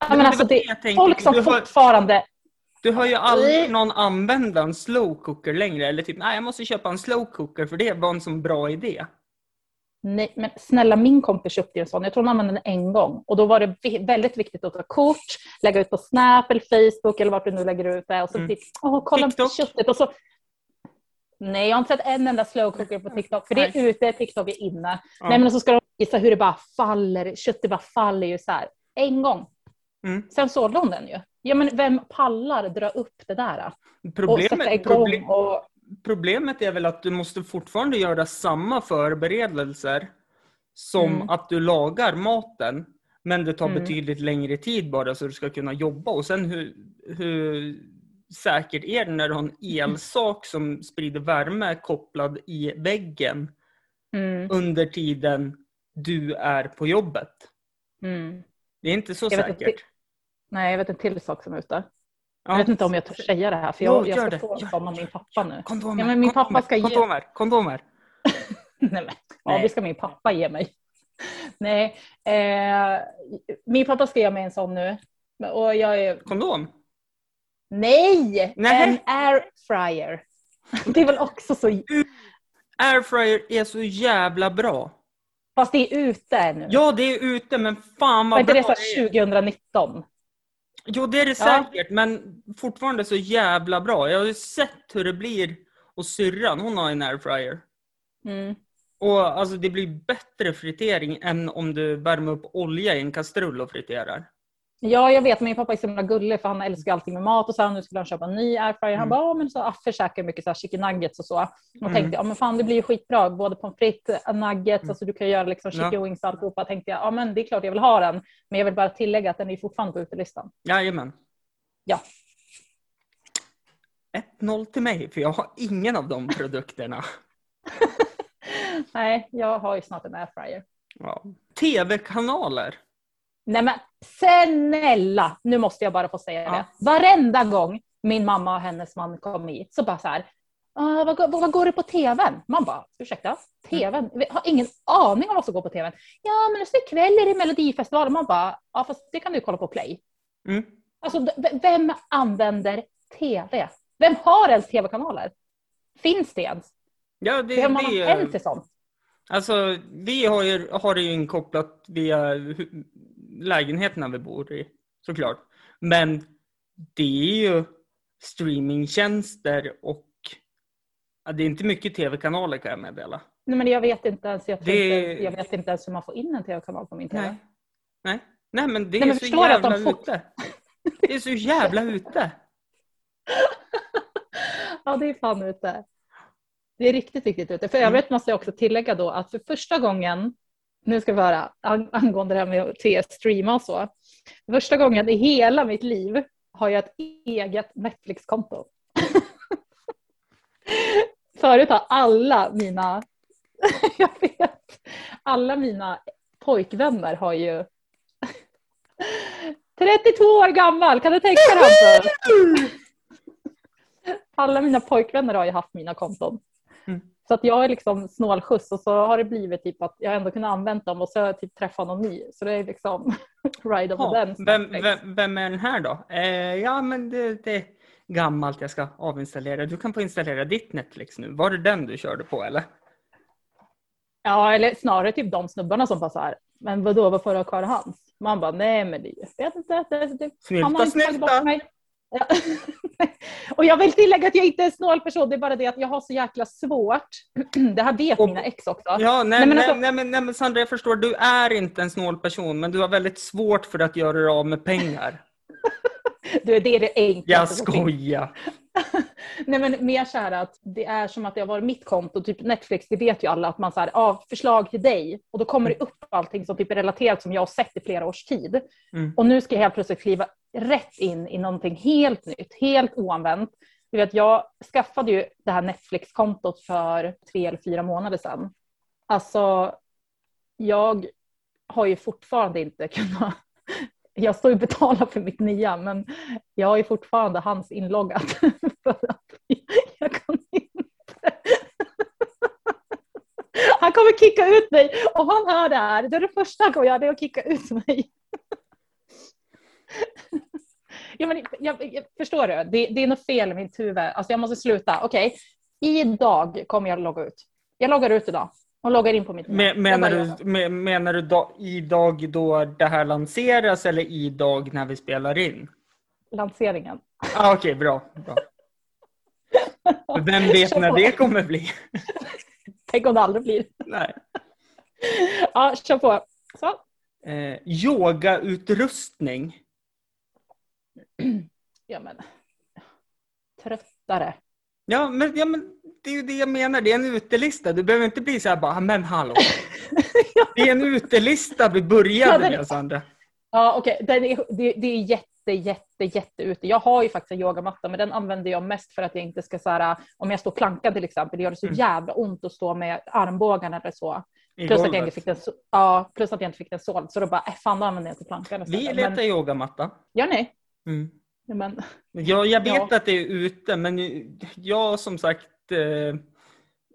Ja, men alltså, var det, tänkte. folk som du, har, fortfarande... du har ju aldrig någon använda en slow cooker längre. Eller typ, nej jag måste köpa en slow cooker för det var en sån bra idé. Nej, men snälla min kompis köpte ju en sån. Jag tror hon använde den en gång. Och då var det väldigt viktigt att ta kort, lägga ut på Snap eller Facebook eller vart du nu lägger ut det. Och så Mm. titt, åh, kolla TikTok? köttet. Och så, nej, jag har inte sett en enda slow cooker på TikTok. För det är ute, TikTok är inne. Ja. Nej, men så ska de visa hur det bara faller. Köttet bara faller ju så här. En gång. Mm. Sen sålde hon den ju. Ja, men vem pallar dra upp det där? Och sätta Problemet, igång problem, och... problemet är väl att du måste fortfarande göra samma förberedelser som Mm. att du lagar maten. Men det tar Mm. betydligt längre tid bara så du ska kunna jobba. Och sen hur, hur säkert är det när du har en elsak som sprider värme kopplad i väggen Mm, under tiden du är på jobbet? mm. Det är inte så Jag vet inte. säkert. Nej, jag vet en till sak som är ute. Ja. Jag vet inte om jag törs säga det här, för Jo, jag, jag gör ska det. få Gör sån av min pappa nu. Kondomer, Ja, men min kondomer, pappa ska ge- kondomer, kondomer. Nej, men, ja, Nej. det ska min pappa ge mig. Nej, eh, min pappa ska ge mig en sån nu. Och jag är... Kondom? Nej! Nej. En airfryer. Det är väl också så... Airfryer är så jävla bra. Fast det är ute nu. Ja, det är ute, men fan Var vad inte bra det så det är. här 2019? Jo, det är det Ja. säkert, men fortfarande så jävla bra. Jag har ju sett hur det blir och syrran, hon har en airfryer. Mm. Och alltså det blir bättre fritering än om du värmer upp olja i en kastrull och friterar. Ja, jag vet. Min pappa är så himla gullig för han älskar allting med mat och så här, nu skulle han köpa en ny airfryer. Han Mm. bara, men så Affe käkar mycket så här chicken nuggets och så. Och Mm. tänkte, ja men fan det blir ju skitbra, både pommes frites, nuggets, Mm. alltså du kan göra liksom chicken Ja. wings och alltihopa. Tänkte jag, ja men det är klart jag vill ha den. Men jag vill bara tillägga att den är fortfarande på utelistan. Jajamän. Ja. 1-0 till mig, för jag har ingen av de produkterna. Nej, jag har ju snart en airfryer. Ja. TV-kanaler. Nej men snälla, nu måste jag bara få säga Ja. det. Varenda gång min mamma och hennes man kom hit så bara så här, "Ah, vad, vad går det på tvn? Man bara, ursäkta, tvn? Vi har ingen aning om vad som går på tvn. Ja men det är kväll är det Melodifestivalen. Man bara, ja fast det kan du kolla på play. Mm. Alltså vem använder tv? Vem har ens tv-kanaler? Finns det ens? Ja, det, Behöver man ha det, en till sånt? Alltså, vi har, ju, har det ju inkopplat via lägenheterna vi bor i, såklart. Men det är ju streamingtjänster och ja, det är inte mycket tv-kanaler kan jag meddela. Nej men jag vet inte ens, jag, Det- inte, jag vet inte ens hur man får in en tv-kanal på min tv. Nej. Nej, Nej men det Nej, är men så att de jävla får- ute. Det är så jävla ute. Ja, det är fan ute. Det är riktigt, riktigt ute. För övrigt måste jag också tillägga då att för första gången, nu ska vi höra angående det här med att streama och så. För första gången i hela mitt liv har jag ett eget Netflix-konto. Förut har alla mina, jag vet, alla mina pojkvänner har ju 32 år gammal, kan du tänka dig alltså? Alla mina pojkvänner har ju haft mina konton. Mm. Så att jag är liksom snålskjuts och så har det blivit typ att jag ändå kunnat använda dem och så har jag typ träffat någon ny. Så det är liksom ride over ja, den. Vem, vem, vem, är den här då? Eh, ja men det, det är gammalt jag ska avinstallera. Du kan få installera ditt Netflix nu. Var det den du körde på eller? Ja eller snarare typ de snubbarna som bara så här, men vadå varför har du kvar hans? Man bara, nej men det, jag vet inte. Det, det, snylta, snylta. Ja. och jag vill tillägga att jag inte är en snål person, det är bara det att jag har så jäkla svårt. det här vet och, mina ex också. Ja, nej, nej, men, alltså... nej, nej, men Sandra, jag förstår, du är inte en snål person, men du har väldigt svårt för att göra dig av med pengar. du, det är det enklaste. Jag skojar. Nej men mer så här att det är som att det har varit mitt konto, typ Netflix, det vet ju alla att man så här, ah, förslag till dig och då kommer det upp allting som typ är relaterat som jag har sett i flera års tid. Mm. Och nu ska jag helt plötsligt kliva rätt in i någonting helt nytt, helt oanvänt. Du vet, jag skaffade ju det här Netflix-kontot för tre eller fyra månader sedan. Alltså, jag har ju fortfarande inte kunnat jag står ju betalar för mitt nya, men jag har ju fortfarande hans inloggat. För att jag kan inte. Han kommer kicka ut mig. Om han hör det här, det är det första han kommer göra, det är att kicka ut mig. Ja, men, jag, jag, förstår du? Det, det är något fel i mitt huvud. Alltså, jag måste sluta. Okej, okay. idag kommer jag logga ut. Jag loggar ut idag och loggar in på mitt Men, menar, du, men, menar du då, idag då det här lanseras eller idag när vi spelar in? Lanseringen. Ah, Okej, okay, bra. bra. Vem vet när det kommer bli? Tänk om det aldrig blir. Nej. Ja, kör på. Så. Eh, yogautrustning. Ja, men. Tröttare. Ja men, ja, men det är ju det jag menar. Det är en utelista. Du behöver inte bli så här bara, men hallå. Det är en utelista vi började ja, med, Sandra. Ja, okej. Okay. Det, det är jätte, jätte, jätte ute. Jag har ju faktiskt en yogamatta, men den använder jag mest för att jag inte ska så här, om jag står plankan till exempel, det gör det så mm. jävla ont att stå med armbågarna eller så. plus att, jag inte fick den, ja, plus att jag inte fick den såld, så då bara, äh, fan då använder jag inte plankan. Vi letar men... yogamatta. Gör ni? Mm. Men, ja, jag vet ja. att det är ute, men jag som sagt,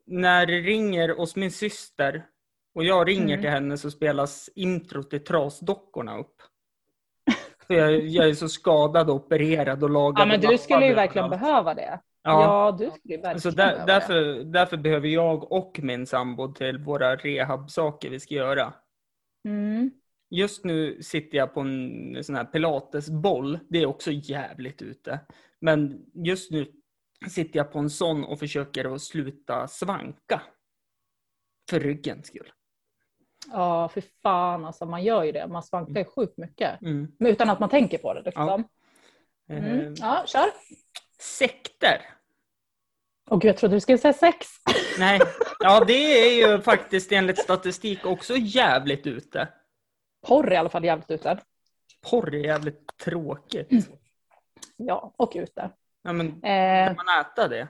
när det ringer hos min syster och jag ringer mm. till henne så spelas intro till Trasdockorna upp. För jag, jag, är så skadad och opererad och lagad. Ja, men du skulle ju verkligen behöva det. Ja, ja du skulle verkligen så där, behöva därför, det. Därför behöver jag och min sambo till våra rehabsaker vi ska göra. Mm. Just nu sitter jag på en sån här pilatesboll. Det är också jävligt ute. Men just nu sitter jag på en sån och försöker att sluta svanka. För ryggens skull. Ja, för fan alltså. Man gör ju det. Man svankar ju sjukt mycket. Mm. Men utan att man tänker på det. Liksom. Ja. Mm. Eh, ja, kör. Sekter. Och jag trodde du skulle säga sex. Nej, ja det är ju faktiskt enligt statistik också jävligt ute. Porr är i alla fall jävligt ute. Porr är jävligt tråkigt. Mm. Ja, och ute. Ja, men eh, kan man äta det?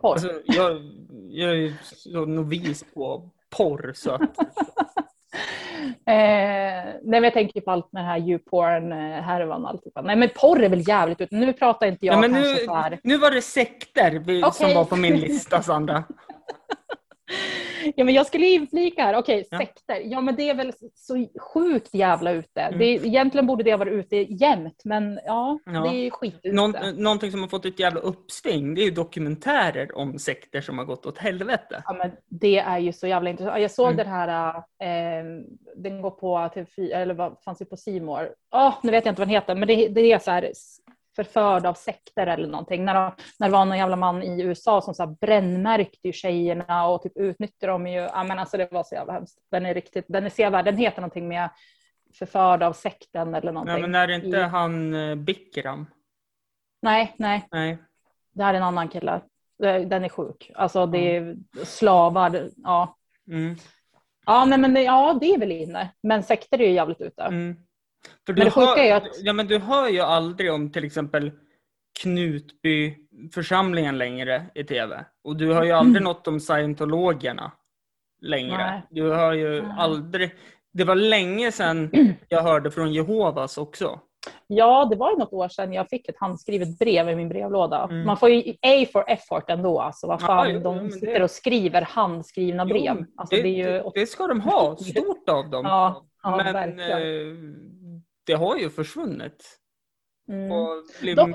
Porr? Alltså, jag, jag är så novis på porr så att... Eh, nej men jag tänker på allt med det här YouPorn-härvan och alltihopa. Nej men porr är väl jävligt ute. Nu pratar inte jag nej, men nu, så här... Nu var det sekter okay. som var på min lista Sandra. Ja, men jag skulle inflika här, okej, okay, ja. sekter. Ja, men det är väl så sjukt jävla ute. Mm. Det, egentligen borde det vara ute jämt, men ja, ja. det är skit ute. Någon, någonting som har fått ett jävla uppsving, det är ju dokumentärer om sekter som har gått åt helvete. Ja, men det är ju så jävla intressant. Jag såg mm. den här, äh, den går på TV4, eller vad fanns det på Simor? Oh, nu vet jag inte vad den heter, men det, det är så här förförd av sekter eller någonting. När, de, när det var någon jävla man i USA som så här brännmärkte ju tjejerna och typ utnyttjade dem ju. Ja, men alltså det var så jävla hemskt. Den är riktigt, den är sevärd. Den heter någonting med förförd av sekten eller någonting. Ja, men är det inte I... han eh, Bikram? Nej, nej. Nej. Det här är en annan kille. Den är sjuk. Alltså det är slavar. Ja, Mm. ja nej, men ja, det är väl inne. Men sekter är ju jävligt ute. Mm. För Men det sjuka hör, är att- ja, men du hör ju aldrig om till exempel Knutby-församlingen längre i tv. Och du hör ju aldrig något om scientologerna längre. Mm. Nej. Du hör ju Nej. aldrig... Det var länge sedan jag hörde från Jehovas också. Ja, det var ju något år sedan jag fick ett handskrivet brev i min brevlåda. Mm. Man får ju A for effort ändå. Alltså, vad Ja, fan, jo, de men det- sitter och skriver handskrivna brev. Jo, alltså, det, det, ju... det ska de ha, stort av dem. Ja, ja men verkligen. eh, det har ju försvunnit. Mm. Blir, Dock,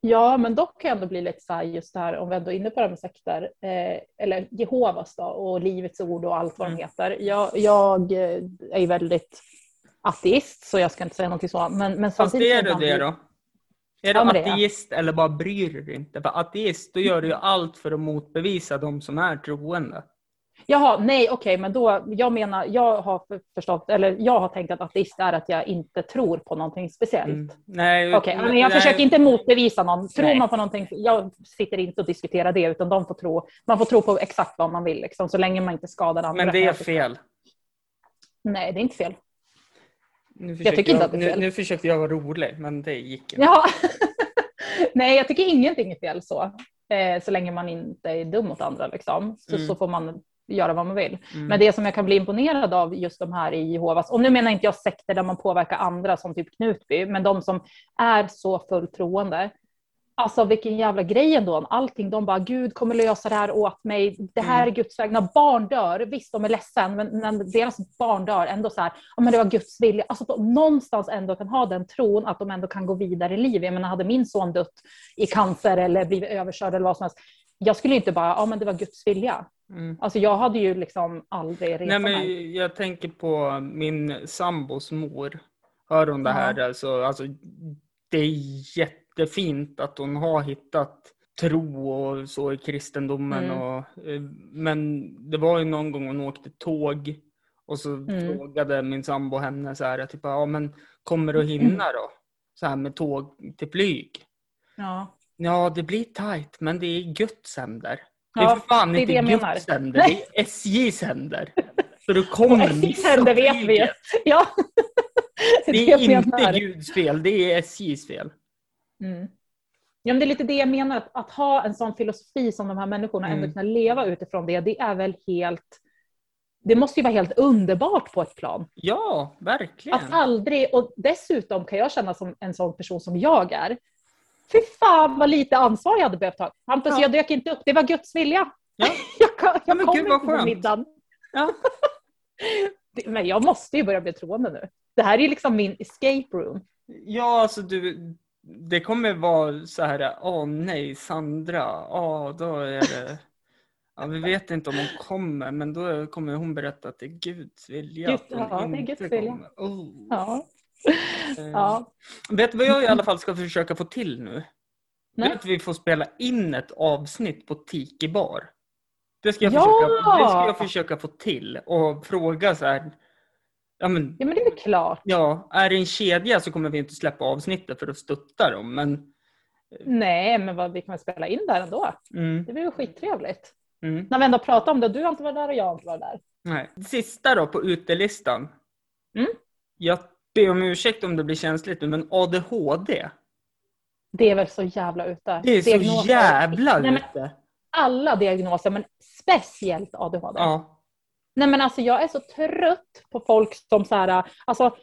ja, men dock kan jag ändå bli lite så här, just det här, om vi ändå är inne på det här med sekter, eh, eller Jehovas då, och Livets ord och allt vad de Mm. heter. Jag, jag eh, är ju väldigt ateist, så jag ska inte säga någonting så. Men, men Fast samtidigt är så du det då? Är Ja, du det är ateist eller bara bryr du dig inte? För ateist, då gör du ju allt för att motbevisa de som är troende. Jaha, nej okej, men då, jag menar, jag har för- förstått, eller jag har tänkt att ateist är att jag inte tror på någonting speciellt. Mm. Nej, Okej, men jag nej, försöker inte motbevisa någon. Tror Nej. man på någonting, jag sitter inte och diskuterar det, utan de får tro, man får tro på exakt vad man vill, liksom, så länge man inte skadar andra. Men det är fel. Nej, det är inte fel. Nu tycker försökte inte att det är nu, fel. nu försökte jag vara rolig, men det gick inte. Ja. Nej, jag tycker ingenting är fel så. Eh, så länge man inte är dum mot andra, liksom. så, Mm. så får man göra vad man vill. Mm. Men det som jag kan bli imponerad av just de här i Jehovas, och nu menar inte jag sekter där man påverkar andra som typ Knutby, men de som är så fullt troende. Alltså vilken jävla grej ändå. Allting, de bara Gud kommer lösa det här åt mig. Det här är Mm. Guds väg. När barn dör, visst de är ledsen, men när deras barn dör ändå så här, ja men det var Guds vilja. Alltså de någonstans ändå kan ha den tron att de ändå kan gå vidare i livet. Jag menar hade min son dött i cancer eller blivit överkörd eller vad som helst. Jag skulle inte bara, ja men det var Guds vilja. Mm. Alltså jag hade ju liksom aldrig retat Nej, men jag tänker på min sambos mor. Hör hon det här? Alltså, alltså, det är jättefint att hon har hittat tro och så i kristendomen. Mm. Och, eh, men det var ju någon gång hon åkte tåg och så Mm. frågade min sambo henne så här, typ, ja men kommer du hinna då? Så här med tåg till flyg. Ja. Ja, det blir tajt, men det är Guds händer. Det är Ja, för fan det är inte det jag menar. Guds händer, det är SJs händer. Så du kommer SJs missa händer vet vi ja. Det är inte menar. Guds fel, det är SJs fel. Mm. Ja, men det är lite det jag menar, att, att ha en sån filosofi som de här människorna ändå Mm. kunna leva utifrån det, det är väl helt... Det måste ju vara helt underbart på ett plan. Ja, verkligen. Att aldrig, och dessutom kan jag känna som en sån person som jag är, fy fan vad lite ansvar jag hade behövt ta. Hampus, Ja. jag dök inte upp, det var Guds vilja. Ja. jag kan, jag Ja, men kom gud, inte på middagen. Ja. Men jag måste ju börja bli troende nu. Det här är liksom min escape room. Ja, alltså du, det kommer vara så här, åh nej, Sandra, ja då är det, ja, vi vet inte om hon kommer, men då kommer hon berätta att det är Guds vilja Gud, ja, det är Guds vilja. Oh. Ja. Eh, ja. Vet du vad jag i alla fall ska försöka få till nu? Nej. Det är att vi får spela in ett avsnitt på Tiki bar. Det ska jag, Ja! försöka, det ska jag försöka få till och fråga så här. Ja, men, ja, men det är väl klart. ja, är det en kedja så kommer vi inte släppa avsnittet för att stötta dem. Men, Nej, men vad, vi kan väl spela in där ändå. mm, Det blir ju skittrevligt. mm, När vi ändå pratar om det, du har inte varit där och jag har inte varit där. nej. Sista då på utelistan. Mm. Jag ber om ursäkt om det blir känsligt nu, men ADHD. Det är väl så jävla ute. Det är så Diagnoser- jävla Nej, men ute. Alla diagnoser, men speciellt ADHD. Ja. Nej, men alltså jag är så trött på folk som så här, alltså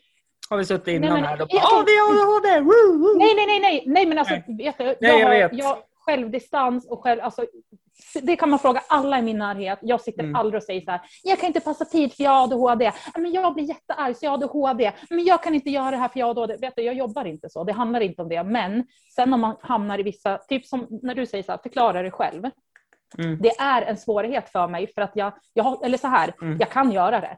Har vi suttit innan Nej, men- här och jag- bara, "Åh, det är ADHD! Woo, woo." Nej, nej, nej, nej, nej, men alltså, Nej. jag, Nej, jag har, vet. jag självdistans och själv, alltså, det kan man fråga alla i min närhet. Jag sitter Mm. aldrig och säger så här, jag kan inte passa tid för jag har ADHD. Men jag blir jättearg så jag har ADHD. Men jag kan inte göra det här för jag har ADHD. Vet du, jag jobbar inte så, det handlar inte om det. Men sen om man hamnar i vissa, typ som när du säger så här, förklara dig själv. Mm. Det är en svårighet för mig för att jag, jag har, eller så här, Mm. jag kan göra det.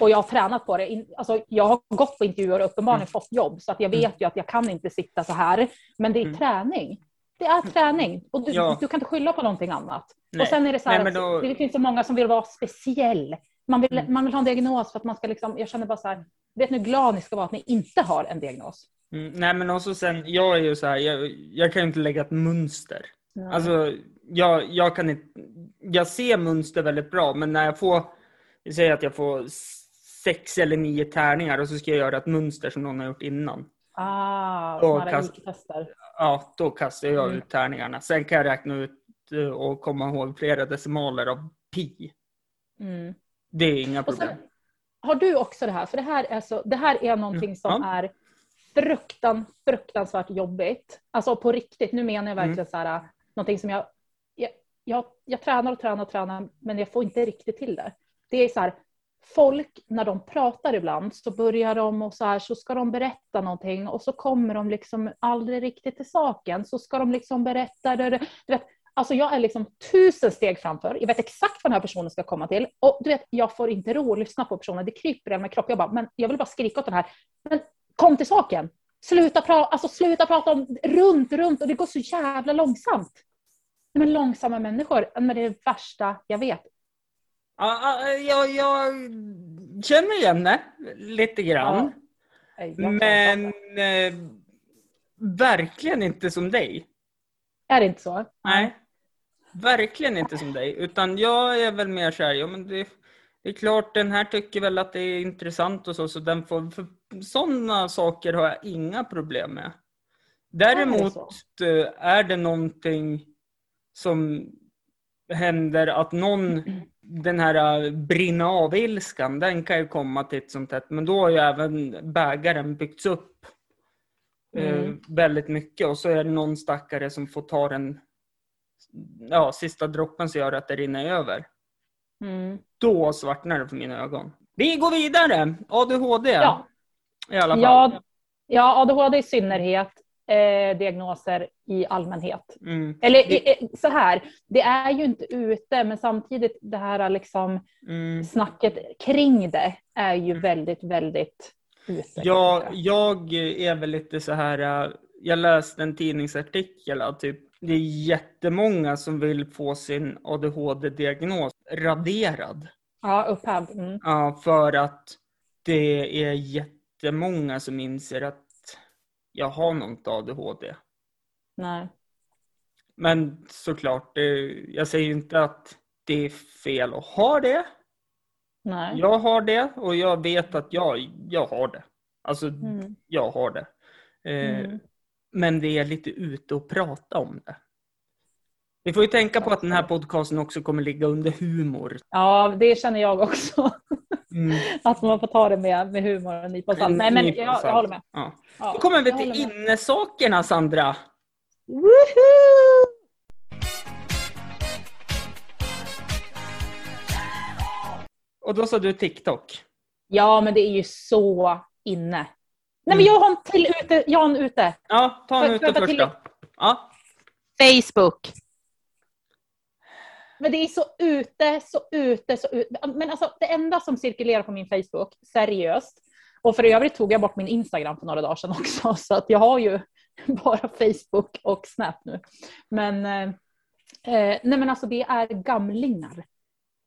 Och jag har tränat på det. Alltså, jag har gått på intervjuer och uppenbarligen Mm. fått jobb. Så att jag vet ju att jag kan inte sitta så här. Men det är Mm. träning. Det är träning. Och du, Ja. du kan inte skylla på någonting annat. Nej. Och sen är det så här, Nej, då- att det finns så många som vill vara speciell. Man vill, Mm. man vill ha en diagnos för att man ska liksom, jag känner bara så här, vet ni hur glad ni ska vara att ni inte har en diagnos? Mm, nej men också sen, jag är ju så här, jag, jag kan ju inte lägga ett mönster. Nej. Alltså, jag, jag kan inte... Jag ser mönster väldigt bra, men när jag får... Säger att jag får sex eller nio tärningar och så ska jag göra ett mönster som någon har gjort innan. ah, Och kast-. Ja, då kastar jag Mm. ut tärningarna. Sen kan jag räkna ut eh, och komma ihåg flera decimaler av pi. Mm. Det är inga problem. sen, har du också det här? För det här är, så, det här är någonting som Ja. är fruktan, fruktansvärt jobbigt. Alltså på riktigt, nu menar jag verkligen Mm. så här, någonting som jag, jag, jag, jag tränar och tränar och tränar, men jag får inte riktigt till det. Det är så här, folk när de pratar ibland så börjar de och så här så ska de berätta någonting och så kommer de liksom aldrig riktigt till saken. Så ska de liksom berätta, du vet, Alltså jag är liksom tusen steg framför. Jag vet exakt vad den här personen ska komma till. Och du vet, jag får inte ro att lyssna på personen. Det kryper i min kropp. Jag bara, men jag vill bara skrika åt den här. Men kom till saken. Sluta, pra alltså, sluta prata om runt, runt. Och det går så jävla långsamt. Men långsamma människor, men det är det värsta jag vet. Ja, ja, jag, jag känner igen det lite grann. Jag men eh, verkligen inte som dig. Är det inte så? Nej. Verkligen inte som dig. Utan jag är väl mer så här, ja men det, det är klart den här tycker väl att det är intressant och så, så den får, för sådana saker har jag inga problem med. Däremot så? eh, är det någonting som händer att någon, den här eh, brinna av-ilskan, den kan ju komma titt som tätt. Men då har ju även bägaren byggts upp eh, Mm. väldigt mycket och så är det någon stackare som får ta den ja, sista droppen som gör att det rinner över. Mm. Då svartnar det för mina ögon. Vi går vidare! ADHD Ja. i alla fall. Ja, ja, ADHD i synnerhet. Eh, diagnoser i allmänhet. Mm, Eller eh, så här, det är ju inte ute, men samtidigt det här liksom mm. snacket kring det är ju väldigt, väldigt ute. Jag, kanske. jag är väl lite så här, äh, jag läste en tidningsartikel att typ, det är jättemånga som vill få sin ADHD-diagnos raderad. Ja, upphävd. Mm. Ja, för att det är jättemånga som inser att jag har något ADHD. Nej. Men såklart, det, jag säger ju inte att det är fel att ha det. Nej. Jag har det och jag vet att jag, jag har det. Alltså, Mm. jag har det. Eh, Mm. Men det är lite ute och prata om det. Vi får ju tänka på att den här podcasten också kommer ligga under humor. Ja, det känner jag också. Mm. Att man får ta det med, med humor och nypa salt. Nej, men jag, jag håller med. Ja. Ja, Då kommer vi till innesakerna, Sandra. Woohoo! Och då sa du TikTok. Ja, men det är ju så inne. Nej, men Mm. jag har en till ute. Jag har en ute. Ja, ta en ute först till- då. Ja. Facebook. Men det är så ute, så ute, så ute. Men alltså det enda som cirkulerar på min Facebook, seriöst, och för övrigt tog jag bort min Instagram för några dagar sedan också, så att jag har ju bara Facebook och Snap nu. Men, eh, eh, nej men alltså det är gamlingar.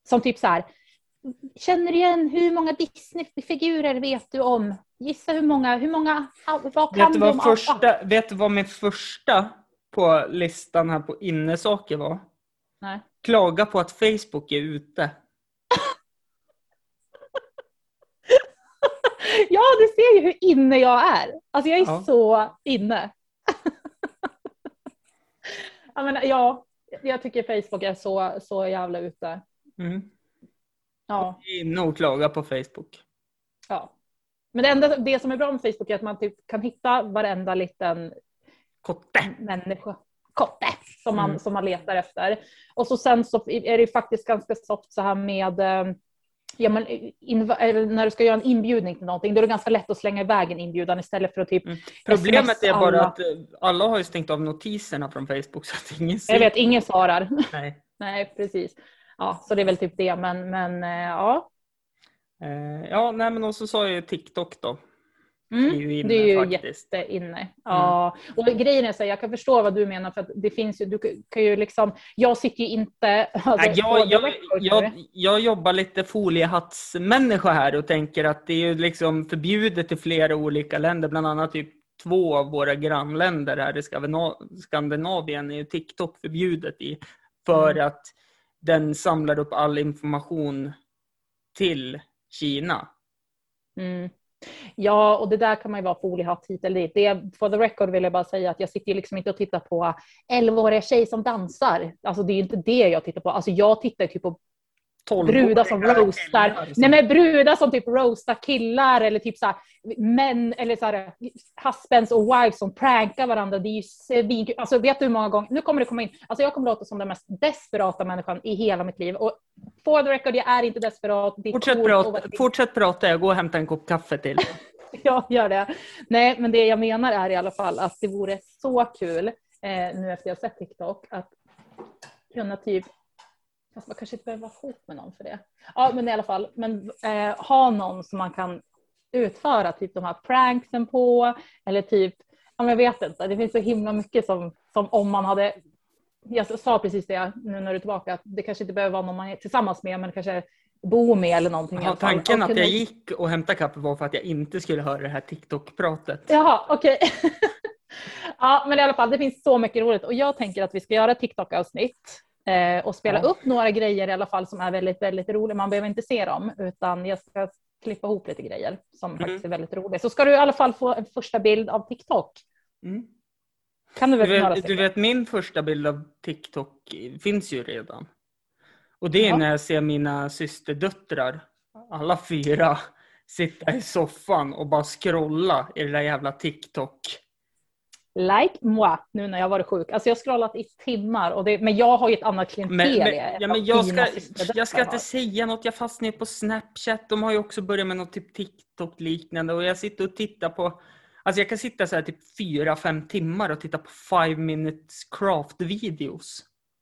Som typ så här, känner igen hur många Disney-figurer vet du om? Gissa hur många, hur många, vad kan Vet du, vad alla? första, vet du vad min första på listan här på innesaker var? Nej. Klaga på att Facebook är ute. Ja, du ser ju hur inne jag är. Alltså jag är Ja. så inne. jag, menar, ja, jag tycker Facebook är så, så jävla ute. Mm. Ja, Inne och klaga på Facebook. ja. Men det, enda, det som är bra med Facebook är att man typ kan hitta varenda liten Kotte. människa, kotte, som man, Mm. som man letar efter. Och så sen så är det ju faktiskt ganska soft så här med eh, Ja, men eller när du ska göra en inbjudning till någonting, då är det ganska lätt att slänga iväg en inbjudan istället för att typ Mm. Problemet är bara alla. att eh, alla har ju stängt av notiserna från Facebook så att ingen ser. Jag vet, ingen svarar. Nej. Nej, precis. Ja, så det är väl typ det, men, men eh, ja. Eh, ja, nej men och så sa jag ju TikTok då. Mm. Det är ju inne Det är ju faktiskt. Mm. jätteinne. Ja. Och grejen är så här, jag kan förstå vad du menar för det finns ju, du kan ju liksom, jag sitter ju inte alltså, jag, jag, jag, jag jobbar lite foliehattsmänniska här och tänker att det är ju liksom förbjudet i flera olika länder, bland annat typ två av våra grannländer här i Skandina- Skandinavien är ju TikTok förbjudet i. För Mm. att den samlar upp all information till Kina. Ja, och det där kan man ju vara foliehatt hit eller dit. Det, for the record vill jag bara säga att jag sitter ju liksom inte och tittar på 11-åriga tjej som dansar. Alltså det är ju inte det jag tittar på. Alltså jag tittar typ på brudar som roastar. Nej men brudar som typ roastar killar eller typ såhär män eller såhär husbands och wives som prankar varandra. Det är ju svinkul. Alltså vet du hur många gånger, nu kommer det komma in, alltså jag kommer låta som den mest desperata människan i hela mitt liv. Och for the record, jag är inte desperat. Är Fortsätt prata, fortsätt prata, jag går och hämtar en kopp kaffe till. Jag gör det. Nej, men det jag menar är i alla fall att det vore så kul eh, nu efter jag sett TikTok att kunna typ Fast man kanske inte behöver vara ihop med någon för det. Ja, men i alla fall, men eh, ha någon som man kan utföra typ de här pranksen på eller typ, ja, jag vet inte, det finns så himla mycket som, som om man hade, jag sa precis det nu när du är tillbaka, att det kanske inte behöver vara någon man är tillsammans med, men kanske bo med eller någonting. Ja, tanken att jag gick och hämtade kaffe var för att jag inte skulle höra det här TikTok-pratet. Jaha, okej. ja, men i alla fall, det finns så mycket roligt och jag tänker att vi ska göra ett TikTok-avsnitt eh, och spela Ja. upp några grejer i alla fall som är väldigt, väldigt roliga. Man behöver inte se dem, utan jag ska klippa ihop lite grejer som Mm. faktiskt är väldigt roliga. Så ska du i alla fall få en första bild av TikTok. Mm. Kan du Du väl några vet, du vet min första bild av TikTok finns ju redan. Och det är Ja. när jag ser mina systerdöttrar, alla fyra, sitta i soffan och bara scrolla i det där jävla TikTok. Like moi, nu när jag varit sjuk. Alltså jag har scrollat i timmar, och det, men jag har ju ett annat klientel. Men, men, ja, men jag, ska, jag ska har. inte säga något, jag fastnar på Snapchat. De har ju också börjat med något typ TikTok-liknande och jag sitter och tittar på Alltså jag kan sitta så här typ fyra, fem timmar och titta på five minutes craft-videos.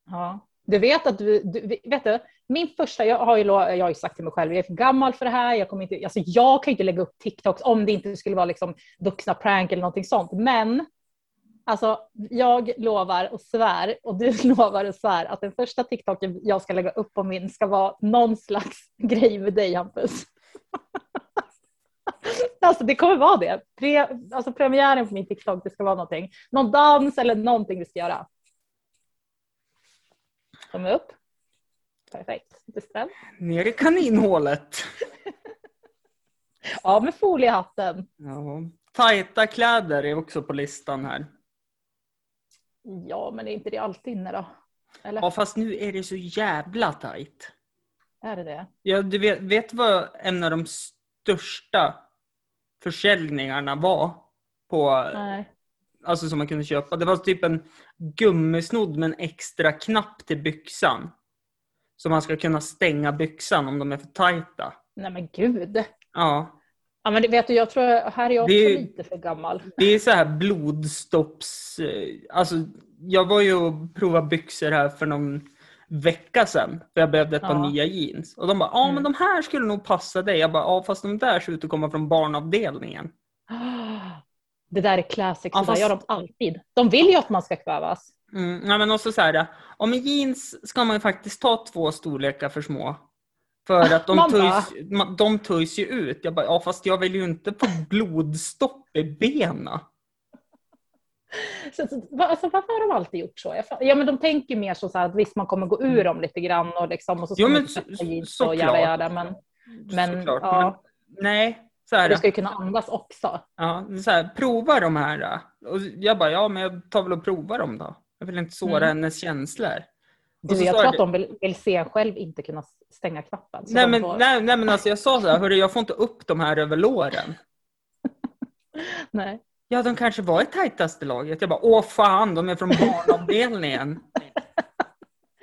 Ja. Du vet att du, du, vet du, min första, jag har ju, jag har ju sagt till mig själv, jag är för gammal för det här, jag kommer inte, alltså jag kan ju inte lägga upp TikToks om det inte skulle vara liksom vuxna prank eller någonting sånt. Men alltså jag lovar och svär och du lovar och svär att den första TikToken jag ska lägga upp på min ska vara någon slags grej med dig Hampus. Alltså det kommer vara det. Pre, alltså premiären på min TikTok, det ska vara någonting. Någon dans eller någonting vi ska göra. Tumme upp. Perfekt. Bestämt. Ner i kaninhålet. Av med foliehatten. Ja. Tajta kläder är också på listan här. Ja, men är inte det alltid inne då? Eller Ja, fast nu är det så jävla tajt. är det det? Ja, du vet, vet vad en av de största försäljningarna var? På, Nej. alltså som man kunde köpa. Det var typ en gummisnodd med en extra knapp till byxan. Så man ska kunna stänga byxan om de är för tajta. Nej men gud. Ja, Ja, men det vet du, jag tror här är jag också Det lite för gammal. det är så här blodstopps... eh, Alltså, jag var ju och provade byxor här för någon vecka sedan. För jag behövde ett par Ja. nya jeans. Och de bara, ja Mm. men de här skulle nog passa dig. Jag bara, ja fast de där ser ut att komma från barnavdelningen. Det där är classic, Ja, så fast- där gör de alltid. De vill ju att man ska kvävas. Mm, nej, men också så här, om jeans ska man ju faktiskt ta två storlekar för små. För att de töjs, ma- de töjs ju ut. Jag bara, ja fast jag vill ju inte få blodstopp i benen. Så, så, alltså, varför har de alltid gjort så? Ja, men de tänker mer så, så här att visst, man kommer gå ur dem lite grann och, liksom, och så ska Jo, men så- såklart. och jada, jada, men, men, Såklart, ja, men nej. Så här, du ska ju kunna andas också. Ja, så här, prova de här. då. Och jag bara, ja men jag tar väl och provar dem då. Jag vill inte såra Mm. hennes känslor. Du, jag tror att de vill, vill se själv inte kunna stänga knappen. Nej men, får- nej, nej men alltså jag sa så här, hörru jag får inte upp de här över låren. nej. Ja de kanske var i tajtaste laget. Jag bara, åh fan de är från barnavdelningen.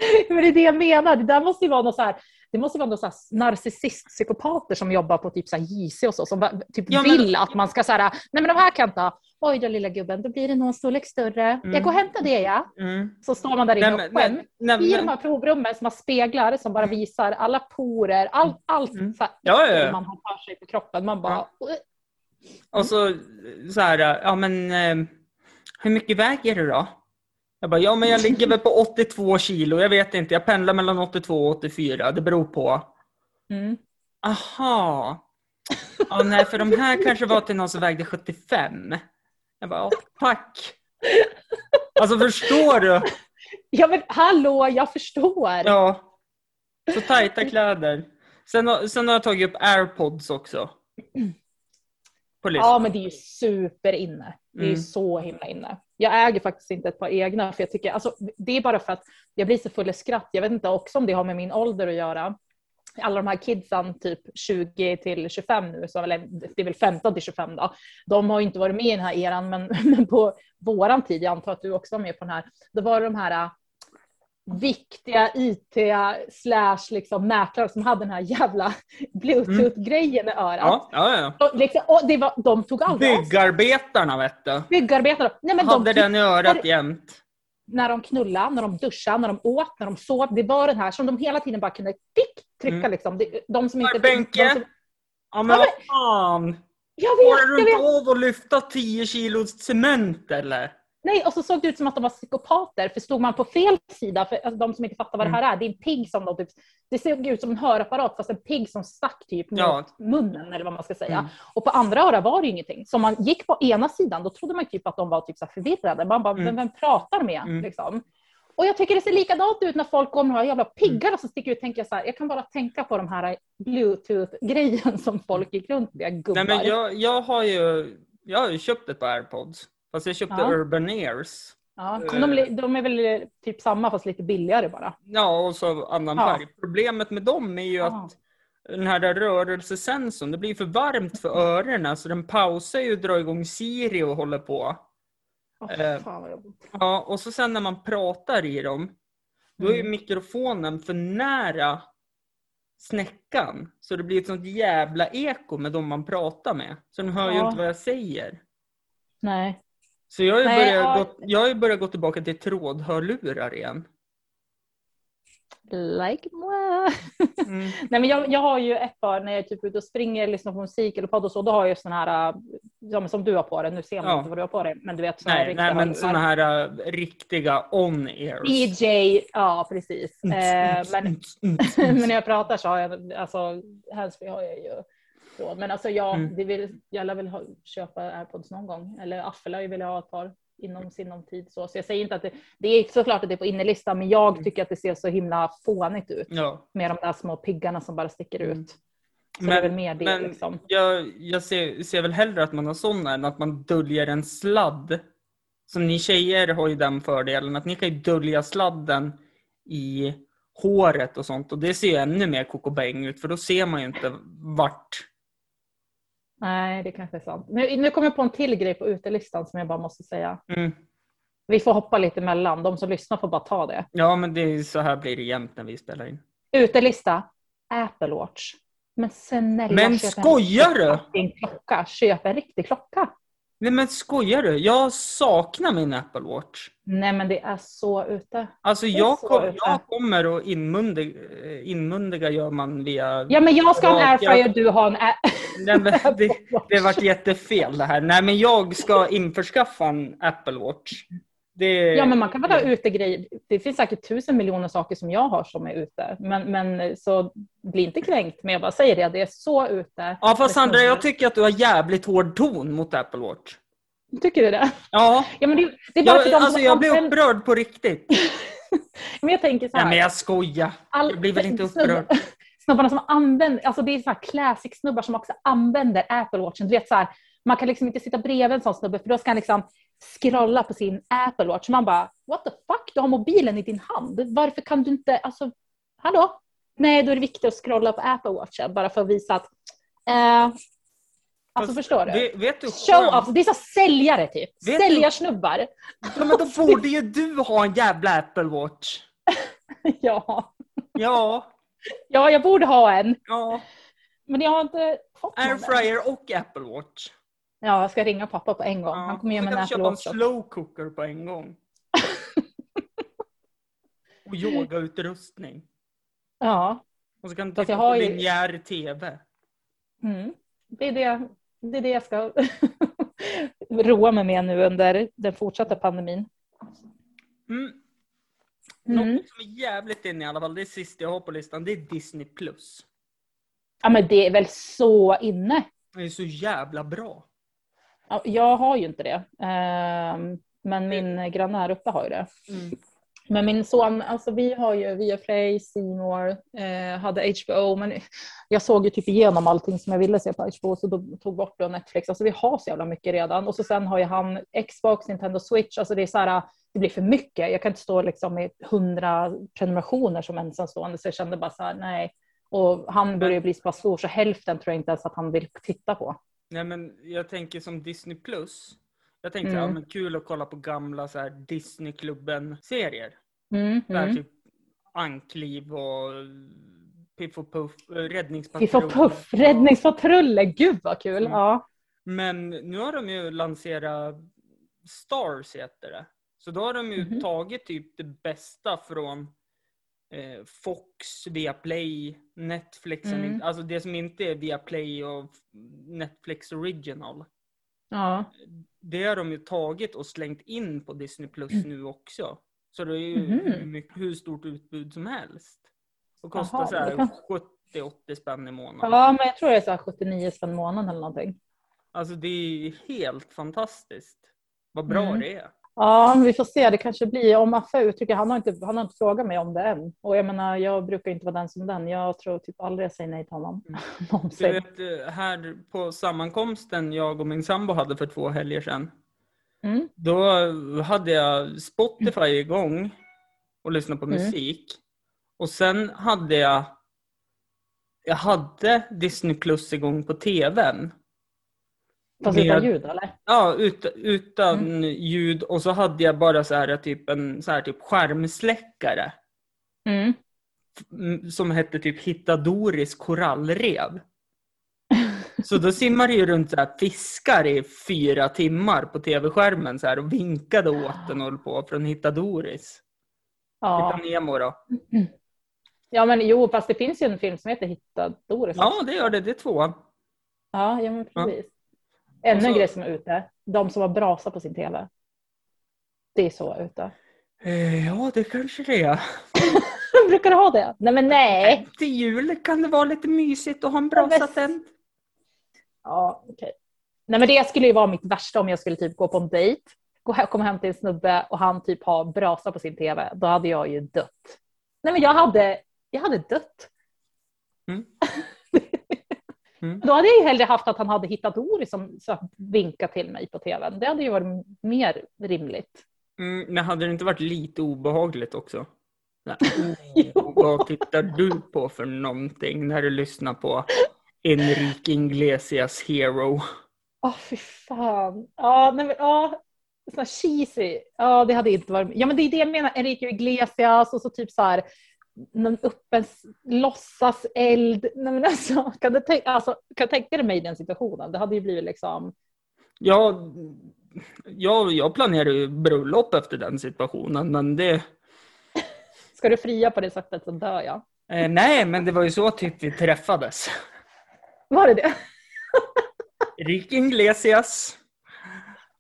Men det är det jag menar. Det där måste ju vara något så här, det måste vara någon så narcissistpsykopater som jobbar på typ så här JC och så, som typ Ja, men- vill att man ska så här, nej men de här kan jag ta. Oj då lilla gubben, då blir det någon storlek större. Jag går och hämtar det ja. Mm. Så står man där inne Nej, och skäms. nej, nej, I de här provrummen som har speglar som bara visar alla porer, allt, allt Mm. så här, Ja, ja, ja. man har för sig på kroppen. Man bara, och så, så här, ja men eh, hur mycket väger du då? Jag bara, ja men jag ligger väl på 82 kilo, jag vet inte, jag pendlar mellan 82 och 84, det beror på. mm. Aha. Ja, nej, för de här kanske var till någon som vägde 75. Jag bara, ja, tack. Alltså förstår du? Ja men hallå, jag förstår. Ja. Så tajta kläder. Sen, sen har jag tagit upp airpods också. Listan. Ja men det är ju super inne. Det är ju Mm. så himla inne. Jag äger faktiskt inte ett par egna för jag tycker, alltså det är bara för att jag blir så full i skratt. Jag vet inte också om det har med min ålder att göra. Alla de här kidsen, typ 20 till 25 nu, så, eller det är väl 15 till 25 då. De har ju inte varit med i den här eran, men, men på våran tid, jag antar att du också var med på den här, då var det de här viktiga IT slash liksom mäklare som hade den här jävla bluetooth-grejen i örat. Ja, ja, ja. Och Liksom, det var, de tog aldrig. Byggarbetarna vet du. Byggarbetare. Nej, men de Hade den i örat jämt. när de knullade, när de duschade, när de åt, när de sov. Det var den här som de hela tiden bara kunde tick, trycka Mm. liksom. Det- De som inte... Benke. De som, Ja men vad fan. jag vet, du jag inte av att lyfta 10 kilo cement eller? Nej, och så såg det ut som att de var psykopater. För stod man på fel sida, för alltså, de som inte fattar vad Mm. det här är, det är en pigg som de typ... Det såg ut som en hörapparat fast en pigg som stack typ mot Ja. munnen eller vad man ska säga. Mm. Och på andra örat var det ju ingenting. Så om man gick på ena sidan då trodde man typ att de var typ så förvirrade. Man bara, Mm. vem, vem pratar med? Mm. Liksom. Och jag tycker det ser likadant ut när folk går med de här jävla piggarna som sticker ut. Tänker jag, så här, jag kan bara tänka på de här bluetooth-grejen som folk gick runt med, gubbar. Nej men jag, jag har ju jag har ju köpt ett par airpods. Fast jag köpte Ja. Urban Ears. ja, de, li- de är väl typ samma fast lite billigare bara. Ja, och så annan Ja. färg. Problemet med dem är ju Ja. att den här rörelsesensorn, det blir för varmt för öronen så den pausar ju och drar igång Siri och håller på. Åh, Eh. Ja, och så sen när man pratar i dem, då är ju Mm. mikrofonen för nära snäckan. Så det blir ett sånt jävla eko med dem man pratar med. Så de hör ju Ja. inte vad jag säger. Nej. Så jag har ju, Nej, börjat, ja. gå, jag har ju börjat gå tillbaka till trådhörlurar igen. Like moi. Mm. Nej, men jag, jag har ju ett par när jag är typ ute och springer, lyssnar på musik eller podd och så. Då har jag såna här, äh, ja, som du har på dig. Nu ser man Ja. inte vad du har på dig. Men du vet såna här Nej, riktiga nej, men såna här äh, riktiga on-ears. DJ, ja precis. Mm, Eh, men, mm, mm. men när jag pratar så har jag, alltså handsfree har jag ju. Så, men alltså jag, Mm. vill, jag lär väl ha, köpa airpods någon gång. Eller Affe lär ju vilja ha ett par inom sinom tid. Så, så jag säger inte att det, det är såklart att det är på innerlistan, men jag Mm. tycker att det ser så himla fånigt ut. Ja, Med de där små piggarna som bara sticker ut. Mm. Så det är väl mer det men liksom. jag, jag ser, ser väl hellre att man har såna än att man döljer en sladd. Så ni tjejer har ju den fördelen att ni kan ju dölja sladden i håret och sånt och det ser ju ännu mer kokobäng ut för då ser man ju inte vart. Nej, det kanske är sant. Nu, nu kommer jag på en till grej på utelistan som jag bara måste säga. Mm. Vi får hoppa lite emellan. De som lyssnar får bara ta det. Ja, men det är så här blir det jämt när vi spelar in. Utelista. Apple Watch. Men snälla Men köp en skojar riktig du? klocka. Köp en riktig klocka. Nej men skojar du? Jag saknar min Apple Watch. Nej men det är så ute. Alltså jag, så kom, ute. jag kommer att inmundiga, inmundiga gör man via... Ja men jag ska ha en airfryer, jag- du har en a- Nej, men det, det vart jättefel det här. Nej men jag ska införskaffa en Apple Watch. Det, Ja men man kan väl ha ute grejer. Det finns säkert tusen miljoner saker som jag har som är ute. Men, men så bli inte kränkt. Men jag bara säger det, det är så ute. Ja fast med Sandra jag tycker att du har jävligt hård ton mot Apple Watch. Tycker du det? Ja, Ja men det, det är bara för jag, de alltså jag blir upprörd på riktigt. Men jag tänker så Nej här. men jag skojar. all- jag blir väl inte upprörd. Snubbarna som använder, alltså det är så här classic snubbar som också använder Apple Watchen. Du vet så här, man kan liksom inte sitta bredvid en sån snubbe för då ska han liksom scrolla på sin Apple Watch. Man bara, what the fuck, du har mobilen i din hand. Varför kan du inte, alltså, hallå? Nej, då är det viktigt att scrolla på Apple Watchen bara för att visa att, eh, alltså Fast förstår du? Vet, vet du Show off, det är så säljare typ. Säljarsnubbar. Ja, men då borde ju du ha en jävla Apple Watch. ja. Ja, ja, jag borde ha en. ja. Men jag har inte fått någon. Airfryer och Apple Watch. Ja, jag ska ringa pappa på en gång. Ja. Han kommer ge mig en Apple köpa en slow cooker på en gång. och yogautrustning. Ja, Och så kan du titta på ju- linjär TV. mm. det, är det, det är det jag ska roa mig med nu under den fortsatta pandemin. Mm. Mm. Något som är jävligt inne i alla fall, det är sist jag har på listan, det är Disney+. Ja, men det är väl så inne. Det är så jävla bra. Ja, Jag har ju inte det. Ehm, Men min granne här uppe har ju det. Men min son, alltså vi har ju Viaplay, More, eh, hade HBO, men jag såg ju typ igenom allting som jag ville se på HBO så då tog bort det och Netflix. Alltså vi har så jävla mycket redan. Och så sen har ju han Xbox, Nintendo Switch, alltså det är så här, det blir för mycket. Jag kan inte stå liksom med hundra prenumerationer som ensamstående så jag kände bara så här, nej. Och han börjar ju bli så pass stor så hälften tror jag inte ens att han vill titta på. Nej men jag tänker som Disney Plus. Jag tänkte, Mm. ja men kul att kolla på gamla så här Disneyklubben-serier. Mm, här mm. typ Ankliv och Piff och Puff, eh, Piff Räddningspatrullen. och Puff, Räddningspatrullen, gud vad kul! Mm. Ja. Men nu har de ju lanserat Stars heter det. Så då har de ju Mhm. tagit typ det bästa från eh, Fox, Viaplay, Netflix. Mm. Alltså det som inte är Viaplay och Netflix original. ja. Det har de ju tagit och slängt in på Disney Plus nu också. Så det är ju hur, mycket, hur stort utbud som helst. Och kostar Jaha, så här det kan- 70-80 spänn i månaden. ja, men jag tror det är så här 79 spänn i månaden eller någonting. Alltså det är helt fantastiskt. Vad bra Mm. det är. Ja, vi får se. Det kanske blir om Affe uttrycker. Han har, inte, han har inte frågat mig om det än. Och jag menar, jag brukar inte vara den som den. Jag tror typ aldrig jag säger nej till honom. Mm. Du vet, eh, här på sammankomsten jag och min sambo hade för två helger sedan. Mm. Då hade jag Spotify igång och lyssnade på Mm. musik. Och sen hade jag jag hade Disney Plus igång på tvn. Fast Med- utan ljud eller? Ja, ut, utan ljud och så hade jag bara så här typ en så här typ skärmsläckare. Mm. mm, som hette typ Hitta Doris korallrev. Så då simmade ju runt så här fiskar i fyra timmar på tv-skärmen så här och vinkade åt den och höll på från Hitta Doris. Ja. Hitta Nemo då. ja, men jo, fast det finns ju en film som heter Hitta Doris. Ja, det gör det. Det är två. Ja, ja men Ja. Ännu en så- grej som är ute. De som har brasa på sin tv. Det är så ute. Eh, ja, det kanske det är. Brukar du ha det? Nej, men nej. Till jul kan det vara lite mysigt att ha en Ja, brasa visst. tänd. Ja, okej. Nej, men det skulle ju vara mitt värsta om jag skulle typ gå på en dejt, komma hem till en snubbe och han typ har brasa på sin tv. Då hade jag ju dött. Nej, men jag hade, jag hade dött. Mm. Mm. Då hade jag ju hellre haft att han hade hittat Doris som så vinkat till mig på tvn. Det hade ju varit mer rimligt. Mm, men hade det inte varit lite obehagligt också? Oh, vad tittar du på för någonting när du lyssnar på Enrique Iglesias Hero? Åh, fy fan. Ja, nej, men, ja. Sån cheesy. Ja, det hade inte varit... Ja, men det är det jag menar. Enrique Iglesias och så typ så här någon öppen s- låtsas eld. Nej, men alltså, kan, du tänka, alltså, kan tänka dig mig i den situationen? Det hade ju blivit liksom... Ja, jag, jag planerar ju bröllop efter den situationen, men det... Ska du fria på det sättet så dör jag. Eh, nej, men det var ju så typ vi träffades. Var det det? Enrique Iglesias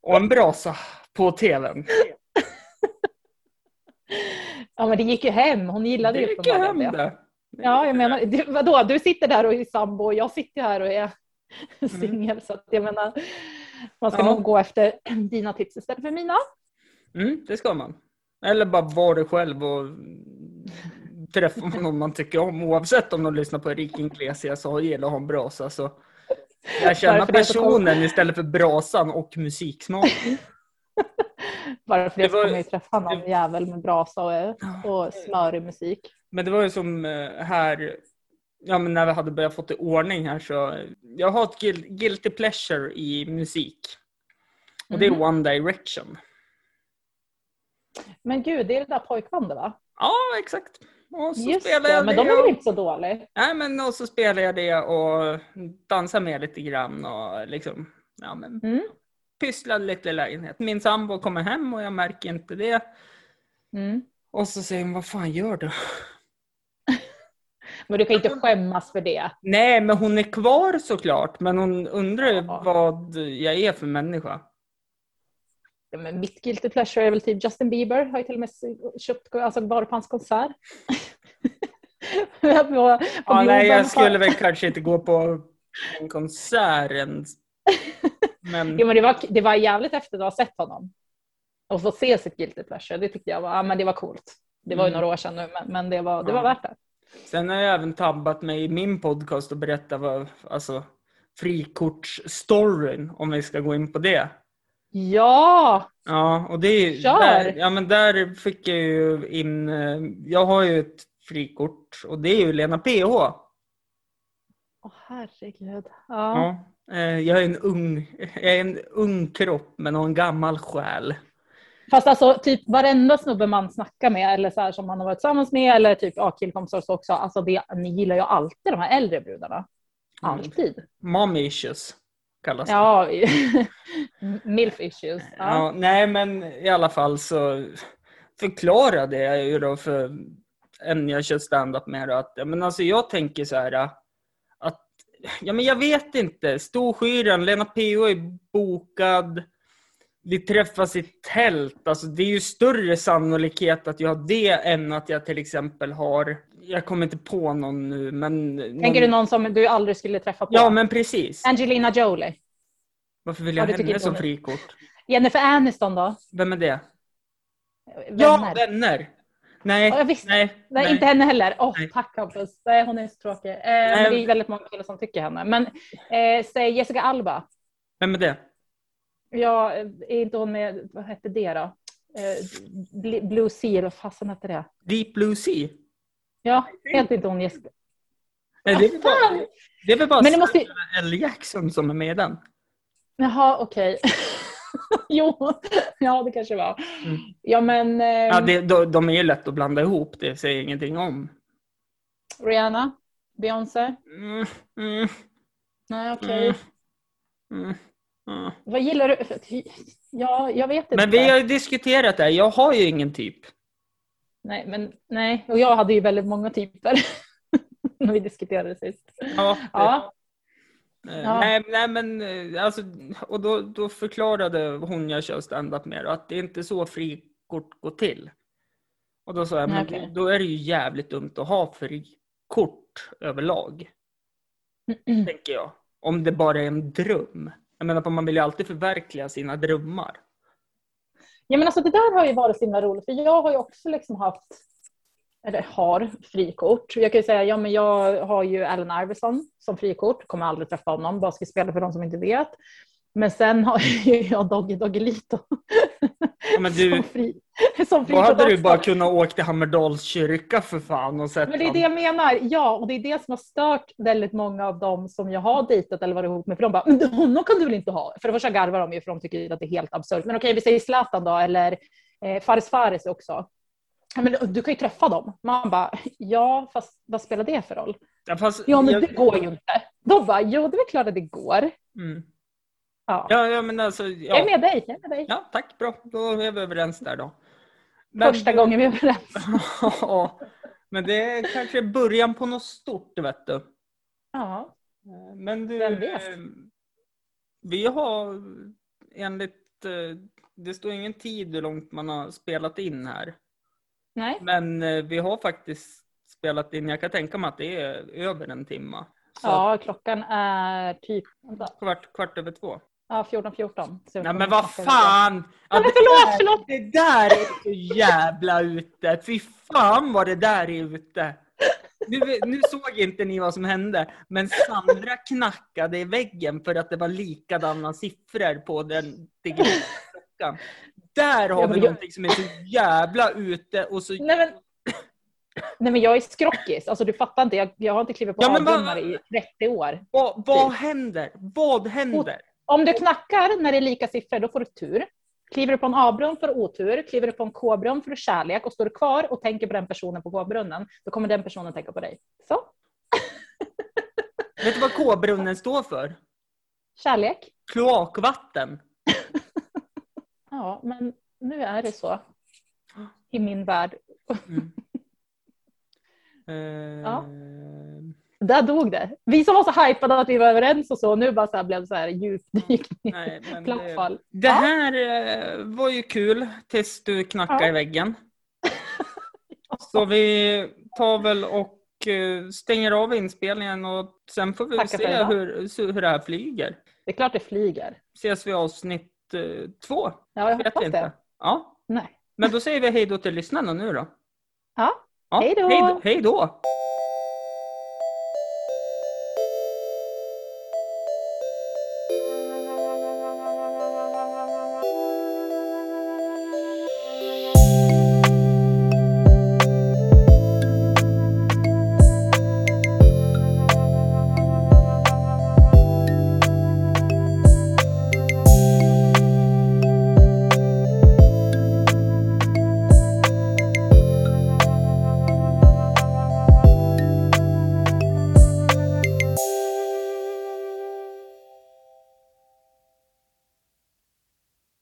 och en brasa på tvn. Ja, men det gick ju hem. Hon gillade Det ju gick hem det. det. Ja, jag menar, du, vadå? Du sitter där och är sambo och jag sitter här och är singel. Så att jag menar, man ska Mm. Ja. nog gå efter dina tips istället för mina. Mm, det ska man. Eller bara vara dig själv och träffa någon man tycker om. Oavsett om de lyssnar på Enrique Iglesias och gillar att ha en brasa. Så jag känner så personen istället för brasan och musiksmak. Bara för det, Det var- kommer jag ju träffa någon det- jävel med brasa och, och smörig musik. Men det var ju som eh, här, ja men när vi hade börjat få i ordning här så, jag har ett guil- guilty pleasure i musik. Och det är Mhm. One Direction. Men gud, det är det där pojkbandet va? Ja, exakt. Och så Just spelar det, jag men det de är väl inte så dåliga? Nej, men och så spelar jag det och dansar med lite grann och liksom, ja men Mm. Pysslar lite i lägenhet. Min sambo kommer hem och jag märker inte det. Mm. Och så säger hon, vad fan gör du? Men du kan inte skämmas för det. Nej, men hon är kvar såklart, men hon undrar Ja. vad jag är för människa. Ja, men mitt guilty pleasure är väl typ Justin Bieber. Har ju till och med köpt, alltså varit på hans konsert. på, på Ja, nej, jag skulle väl kanske inte gå på en konsert. Men, Jo, men det, var, det var jävligt efter att ha sett honom. Och få se sitt guilty pleasure, det tyckte jag var, ja, men det var coolt. Det var ju Mm. några år sedan nu, men, men det, var, det var Ja. värt det. sen har jag även tabbat mig i min podcast och berättat vad, alltså, frikortsstoryn, om vi ska gå in på det. Ja, Ja, och det är Kör! där, ja, men där fick jag ju in, eh, jag har ju ett frikort och det är ju Lena PH. Åh herregud. Ja. Ja. Eh, Jag är en ung, jag är en ung kropp men har en gammal själ. Fast alltså typ varenda snubbe man snackar med eller så här som man har varit tillsammans med eller typ ja, killkompisar så också. Alltså det, ni gillar ju alltid de här äldre brudarna. Mm. Alltid. Mommy issues kallas det. Ja, milf issues. Ja. Ja, nej, men i alla fall så förklarade jag ju då för en jag kör stand-up med att men alltså jag tänker så här ja, men jag vet inte. Storskyran, Lena PH är bokad. Vi träffas i tält. Alltså, det är ju större sannolikhet att jag har det än att jag till exempel har, jag kommer inte på någon nu, men... Tänker du någon som du aldrig skulle träffa på? Ja, men precis. Angelina Jolie. Varför vill Ja, jag tycker henne som frikort? Jennifer Aniston då? Vem är det? Vänner. Ja, vänner! Nej, Ja, visste. nej, Nej, inte henne heller. Åh, Nej. tack Hampus. Nej, hon är så tråkig. Eh, men det är väldigt många killar som tycker henne. Men eh, säg Jessica Alba. Vem är det? Ja, är inte hon med, vad hette det då? Eh, Bl- Blue Sea, eller vad fasen hette det? Deep Blue Sea? Ja, heter inte hon Jessica? Nej, det är väl bara, det är väl bara Men det måste- L. Jackson som är med i den. Jaha, okej. jo, ja det kanske var. Mm. Ja men eh, Ja, det, de, de är ju lätt att blanda ihop, det säger jag ingenting om. Rihanna, Beyoncé. Mm, mm, Nej okej. mm, mm, mm. Vad gillar du? Ja, jag vet inte. Men vi har ju diskuterat det här, jag har ju ingen typ. Nej, men nej. Och jag hade ju väldigt många typer när vi diskuterade sist. Ja, det- Ja, Ja. Nej, nej men eh, alltså, och då, då förklarade hon jag kör stand-up med att det är inte så frikort går till. Och då sa jag, men Okej. då, är det ju jävligt dumt att ha frikort överlag, tänker jag. Om det bara är en dröm. Jag menar, man vill ju alltid förverkliga sina drömmar. Ja, men alltså det där har ju varit så himla roligt, för jag har ju också liksom haft, eller har, frikort. Jag kan ju säga, ja men jag har ju Allen Iverson som frikort, kommer aldrig träffa honom, basketspelare för de som inte vet. Men sen har ju jag Doggy Doggelito Ja, men du, fri, då hade du bara kunnat åka till Hammerdals kyrka för fan och sett Men det är det jag menar, ja, och det är det som har stört väldigt många av dem som jag har dejtat eller varit ihop med, för de bara, men honom kan du väl inte ha? För det första garvar de ju för de tycker att det är helt absurt. Men okej, vi säger Zlatan då, eller eh, Fares Fares också. Ja, men du kan ju träffa dem. Man bara, ja, fast vad spelar det för roll? Ja, fast, Ja, men jag- det går ju inte. Då bara, jo, det är väl klart att det går. Mm. Ja. Ja, ja, men alltså, Jag är ja. med dig, jag är med dig. ja, tack, bra. Då är vi överens där då. Första gången vi är överens. Ja, men det är kanske början på något stort, vet du. Ja. Men du, Vem vet? eh, vi har enligt, eh, det står ingen tid hur långt man har spelat in här. Nej, Men eh, vi har faktiskt spelat in, jag kan tänka mig att det är över en timma. Så ja, klockan är typ kvart, kvart över två. ja, 14.14. 14. Nej men vad fan! Ja, det, förlåt, förlåt. det där är så jävla ute. Fy fan vad det där är ute. Nu, nu såg inte ni vad som hände, men Sandra knackade i väggen för att det var likadana siffror på den digitala klockan. Där har vi någonting som är så jävla ute och så... Nej men, nej men jag är skrockis, alltså du fattar inte, jag, jag har inte klivit på Ja, avgrunnar i 30 år. Vad, vad händer? Vad händer? Om du knackar när det är lika siffror, då får du tur. Kliver du på en A-brunn du otur, kliver du på en K-brunn du kärlek och står du kvar och tänker på den personen på K-brunnen, då kommer den personen tänka på dig. Så, Vet du vad K-brunnen står för? kärlek. Kloakvatten. Ja, men nu är det så. I min värld. Mm. Eh, Ja. Där dog det. Vi som var så hypade att vi var överens och så, nu bara så blev det så här djupdykning. Nej, men Platt det, det här eh, var ju kul tills du knackade Ja. i väggen. Så vi tar väl och eh, stänger av inspelningen och sen får vi Tackar se hur, hur det här flyger. Det är klart det flyger. Ses vi avsnitt två? Ja, jag hoppas inte. det. Ja, Nej. men då säger vi hej då till lyssnarna nu då. Ja, Ja. Hej då! Hej då!